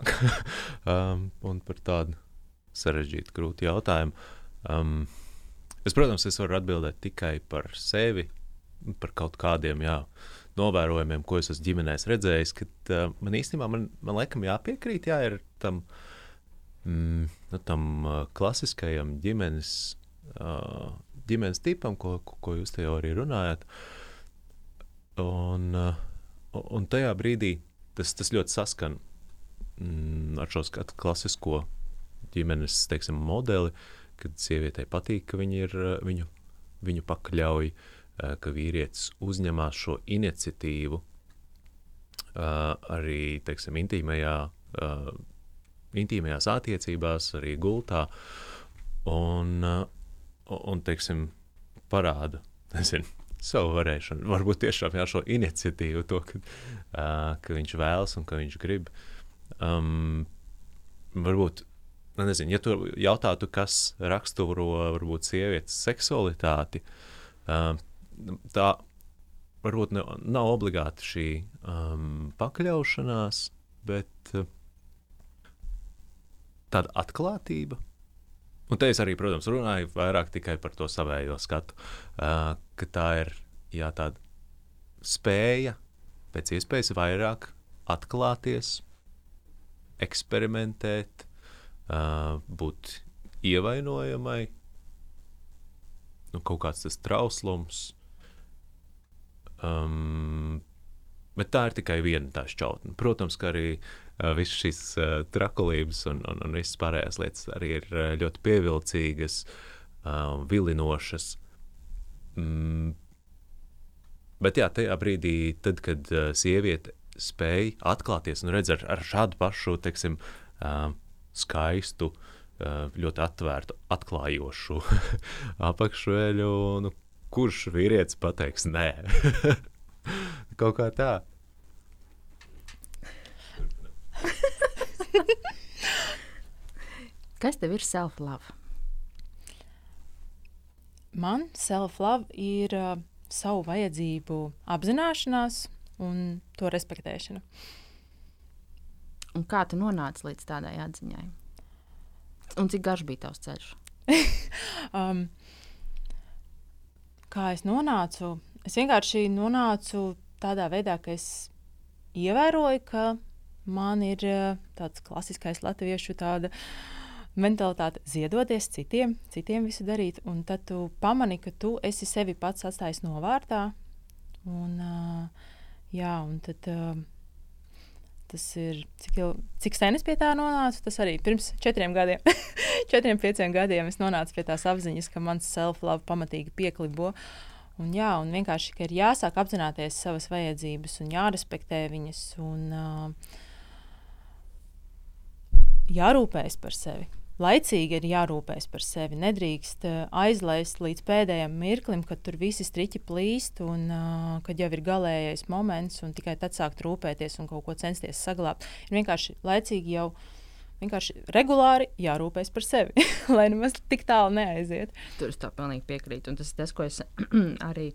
S3: un par tādu sarežģītu, grūtu jautājumu. Um, es, protams, es varu atbildēt tikai par sevi, par kaut kādiem jā, novērojumiem, ko es esmu ģimenēs redzējis. Kad, uh, man īstenībā, man, man laikam, jāpiekrīt, jā, ir tam, mm, nu, tam uh, klasiskajam ģimenes, uh, ģimenes tipam, ko, ko, ko jūs te jau arī runājat. Un, uh, un tajā brīdī tas, tas ļoti saskan mm, ar šo klasisko ģimenes teiksim, modeli, kad sievietei patīk, ka viņi ir, viņu, viņu pakļauj, ka vīrietis uzņemās šo iniciatīvu arī teiksim, intīmajā, intīmajās attiecībās, arī gultā. Un, un teiksim, parāda nezinu, savu varēšanu. Varbūt tiešām jā, šo iniciatīvu, to, ka, uh, ka viņš vēlas un ka viņš grib. Um, varbūt, nu, nezinu, ja tu jautātu, kas raksturo varbūt sievietes seksualitāti, uh, tā varbūt ne, nav obligāti šī um, pakļaušanās, bet uh, tāda atklātība Un te es arī, protams, runāju vairāk tikai par to savējo skatu, uh, ka tā ir jā, tāda spēja pēc iespējas vairāk atklāties, eksperimentēt, uh, būt ievainojamai, nu, kaut kāds tas trauslums. Um, bet tā ir tikai viena tā šķautne. Protams, ka arī uh, visas šīs uh, trakulības un, un, un visas pārējās lietas arī ir uh, ļoti pievilcīgas, vilinošas. Mm. Bet jā, tajā brīdī, tad, kad uh, sieviete spēja atklāties un redz ar, ar šādu pašu, teiksim, uh, skaistu, uh, ļoti atvērtu, atklājošu apakšveļu, nu, kurš vīrietis pateiks nē? Kaut kā tā.
S1: Kas tev ir self-love?
S2: Man self-love ir uh, savu vajadzību apzināšanās un to respektēšana.
S1: Un kā tu nonāci līdz tādai atziņai? Un cik garš bija tavs ceļš?
S2: um, kā es nonācu? Es vienkārši nonācu tādā veidā, ka es ievēroju, ka man ir eh, tāds klasiskais latviešu tāda mentalitāte ziedoties citiem, citiem visu darīt. Un tad tu pamani, ka tu esi sevi pats atstājis novārtā. Un, uh, jā, un tad, uh, tas ir cik, jau, cik sen es pie tā nonācu. Tas arī pirms četriem gadiem, četriem, pieciem gadiem es nonācu pie tās apziņas, ka mans self-love pamatīgi pieklibo. Un, jā, un vienkārši ir jāsāk apzināties savas vajadzības un jārespektē viņas. Un, uh, jārūpējas par sevi. Laicīgi ir jārūpējas par sevi. Nedrīkst uh, aizlaist līdz pēdējiem mirklim, kad tur visi striķi plīst, un uh, kad jau ir galīgais moments, un tikai tad sākt rūpēties un kaut ko censties saglabāt. Ir vienkārši laicīgi jau vienkārši regulāri jārūpējas par sevi, lai nemaz tik tālu neaiziet.
S1: Tur es tā pilnīgi piekrītu. Un tas ir tas, ko es arī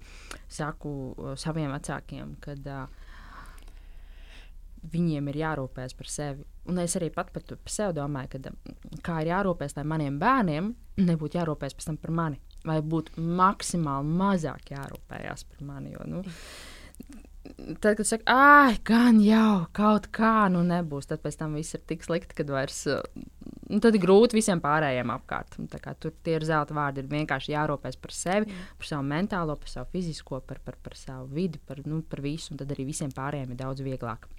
S1: saku saviem vecākiem, kad uh, viņiem ir jārūpējas par sevi. Un es arī pat par sevi domāju, ka kā ir jārūpējas, lai maniem bērniem nebūtu jārūpējas pēc tam par mani. Vai būtu maksimāli mazāk jārūpējas par mani. Jo, nu, tad, kad saka, ah, gan jau kaut kā, nu nebūs, tad pēc tam viss ir tik slikti, ka vairs. Nu, tad ir grūti visiem pārējiem apkārt. Tur tie ir zelta vārdi. Ir vienkārši jārūpēs par sevi, mm. par savu mentālo, par savu fizisko, par, par, par savu vidi, par, nu, par visu. Un tad arī visiem pārējiem ir daudz vieglāk.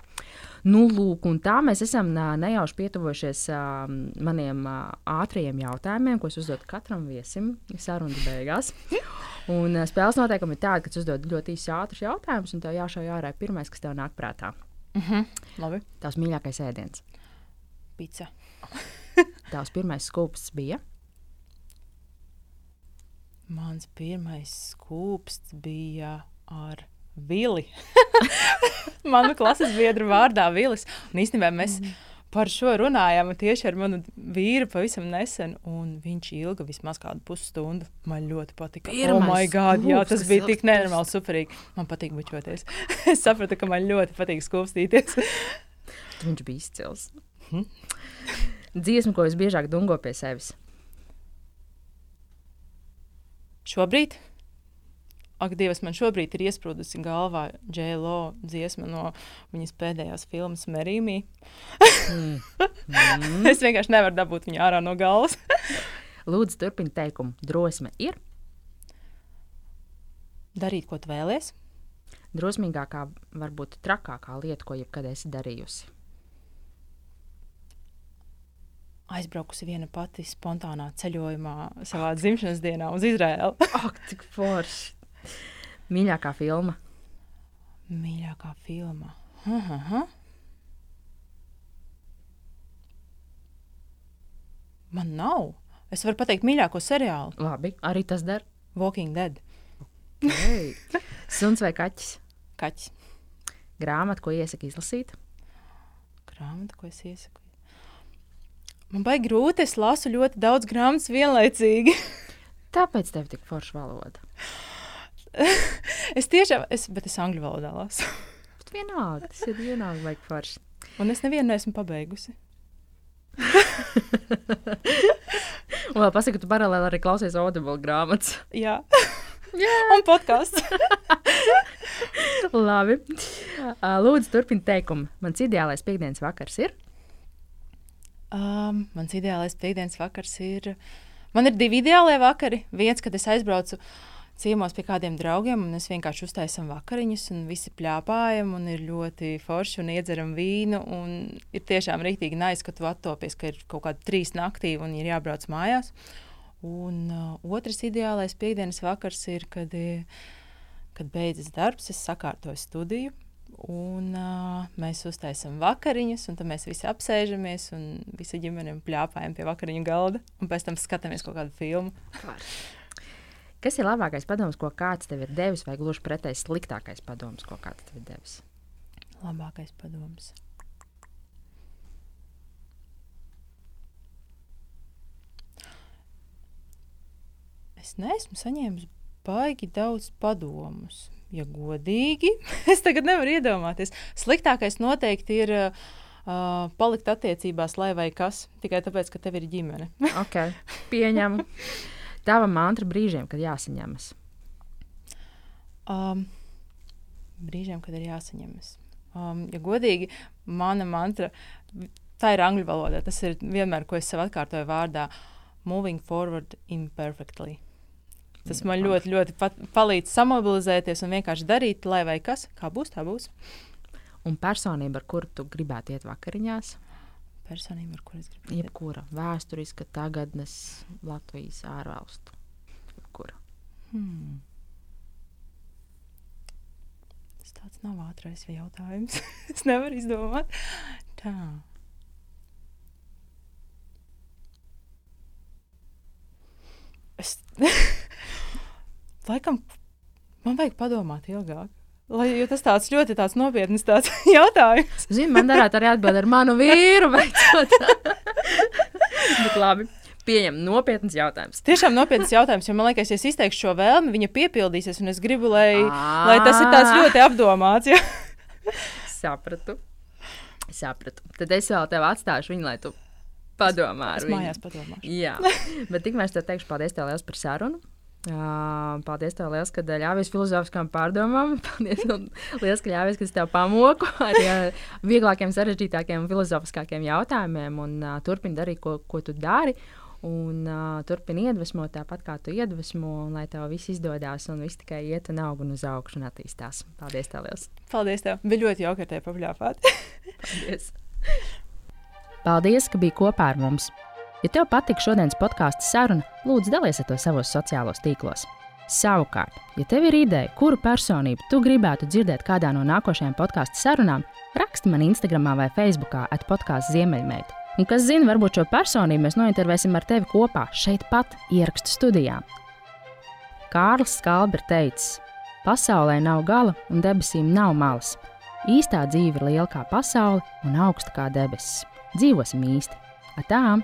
S1: Nu, lūk, tā mēs esam nejauši pietuvojušies uh, maniem uh, ātriem jautājumiem, ko es uzdodu katram viesim sarunas beigās. Un uh, spēles noteikumi ir tādi, ka tu uzdod ļoti īsus ātrus jautājumus, un tev jāšauj ārā pirmais, kas tev nāk prātā.
S2: Mm -hmm. Labi.
S1: Tavs mīļākais ēdiens?
S2: Pica.
S1: Tavs pirmais skūpsts bija?
S2: Mans pirmais skūpsts bija ar Vili. Manu klases biedru vārdā Vilis. Un īstenībā mēs mm. par šo runājām tieši ar manu vīru pavisam nesen. Viņš ilga vismaz kādu pusstundu. Man ļoti patika.
S1: Pirmais
S2: oh, my God,
S1: skūps,
S2: jā, tas bija tik nenormāli superīgi. Man patīk bučoties. es sapratu, ka man ļoti patīk skūpstīties.
S1: Viņš bija izcils. Dziesma, ko visbiežāk dungo pie sevis.
S2: Šobrīd, ak, Dievs, man šobrīd ir iesprūdusi galvā J.Lo dziesma no viņas pēdējās filmas Merīmī.
S1: Mm.
S2: es vienkārši nevaru dabūt viņu ārā no galvas.
S1: Lūdzu, turpiniet teikumu. Drosme ir
S2: Darīt, ko tu vēlies.
S1: drosmīgākā, varbūt trakākā lieta, ko jebkad esi darījusi.
S2: Aizbraukusi viena pati spontānā ceļojumā savā dzimšanas dienā uz Izraēlu.
S1: Ak, cik forši! Mīļākā filma.
S2: Mīļākā filma. Aha. Man nav. Es varu pateikt, mīļāko seriālu
S1: Labi, arī tas der.
S2: Walking Dead.
S1: Hey. Suns vai kaķis?
S2: Kaķis.
S1: Grāmata, ko iesaka izlasīt.
S2: Grāmata, ko es iesaku. Man baigi grūti, es lasu ļoti daudz grāmatas vienlaicīgi.
S1: Tāpēc tev tik forša valoda.
S2: es tiešām, es, bet es angļu valodā lasu.
S1: Bet vienalga, tas ir vienalga, vai forši.
S2: Un es nevienu neesmu pabeigusi.
S1: Un vēl pasaka, ka tu paralēli arī klausies Audible grāmatas.
S2: Jā,
S1: Jā,
S2: un podkāsts.
S1: labi. Lūdzu, turpini teikumu. Mans ideālais piekdienas vakars ir.
S2: Um, mans ideālais piekdienas vakars ir. Man ir divi ideālie vakari. Viens, kad es aizbraucu ciemos pie kādiem draugiem, un mēs vienkārši uztaisām vakariņas, un visi plāpājam, un ir ļoti forši, un iedzeram vīnu. Un ir tiešām rīktīgi nais, ka tu attopies, ka ir kaut kāda trīs naktī, un ir jābrauc mājās. Un uh, otrs ideālais piekdienas vakars ir, kad, eh, kad beidzas darbs, es sakārtoju studiju. Un uh, mēs uztaisām vakariņas, un tad mēs visi apsēžamies, un visi ģimene plāpājam pie vakariņu galda, un pēc tam skatāmies kaut kādu filmu.
S1: Kas ir labākais padoms, ko kāds tev ir devis, vai gluži pretēji sliktākais padoms, ko kāds tev ir devis?
S2: Labākais padoms. Es neesmu saņēmis baigi daudz padomus. Ja godīgi, es tagad nevaru iedomāties. Sliktākais noteikti ir uh, palikt attiecībās, lai vai kas, tikai tāpēc, ka tev ir ģimene.
S1: Ok, pieņemu. Tava mantra brīžiem, kad jāsaņemas.
S2: Um, brīžiem, kad ir jāsaņemas. Um, ja godīgi, mana mantra, tā ir angļu valodā. Tas ir vienmēr, ko es sev atkārtoju vārdā - moving forward imperfectly. Tas man ļoti, ļoti pat, palīdz samobilizēties un vienkārši darīt, lai vai kas, kā būs, tā būs.
S1: Un personība, ar kuru tu gribētu iet vakariņās,
S2: Personība, ar kuru es gribu.
S1: jebkura vēsturiska, tagadnes, Latvijas ārvalstu. Jebkura.
S2: Hmm. Tas tāds nav ātrais jautājums. es nevaru izdomāt. Tā. Es laikam man vajag padomāt ilgāk. Lai, jo tas tāds ļoti tāds nopietns tāds jautājums.
S1: Zini, man darētu arī atbildēt ar manu vīru. Bet labi, pieņem nopietns jautājums.
S2: Tiešām nopietns jautājums, jo man liekas, ja es izteikšu šo vēlmi, viņa piepildīsies. Un es gribu, lai, lai tas ir tāds ļoti apdomāts. Ja?
S1: Sapratu. Sapratu. Tad es vēl tev atstāšu viņu, lai tu padomā
S2: Es
S1: viņu.
S2: mājās padomāšu.
S1: Jā, bet tikmēr es tev teikšu paldies tev liels par sarunu. Uh, paldies, tev liels, ka ļāvies filozofiskām pārdomām. Paldies, liels, ka ļāvies, ka es tev pamoku ar uh, vieglākiem, sarežģītākiem filozofiskākiem jautājumiem. Un uh, turpini darīt, ko, ko tu dari. Un uh, turpini iedvesmot tāpat, kā tu iedvesmo, un lai tev viss izdodas, un viss tikai iet un aug un uz augšu un attīstās. Paldies, tev liels!
S2: Paldies, tev. Bija ļoti jauki ar tevi papļāpāt.
S1: Paldies! Paldies, ka biji kopā ar mums! Ja tev patika šodienas podkāstu saruna, lūdzu, dalies ar to savos sociālos tīklos. Savukārt, ja tev ir ideja, kuru personību tu gribētu dzirdēt kādā no nākošajām podkāstu sarunām, raksti man Instagram vai Facebook atpodkāstu Ziemeļmeita. Un kas zina, varbūt šo personību mēs nointervēsim ar tevi kopā šeit pat ierakstu studijā. Kārlis Skalbi ir teicis, pasaulē nav gala un debesīm nav malas. Īstā dzīve ir liela kā pasaule un augsta kā debesis. Dzīvosim īsti! Atām!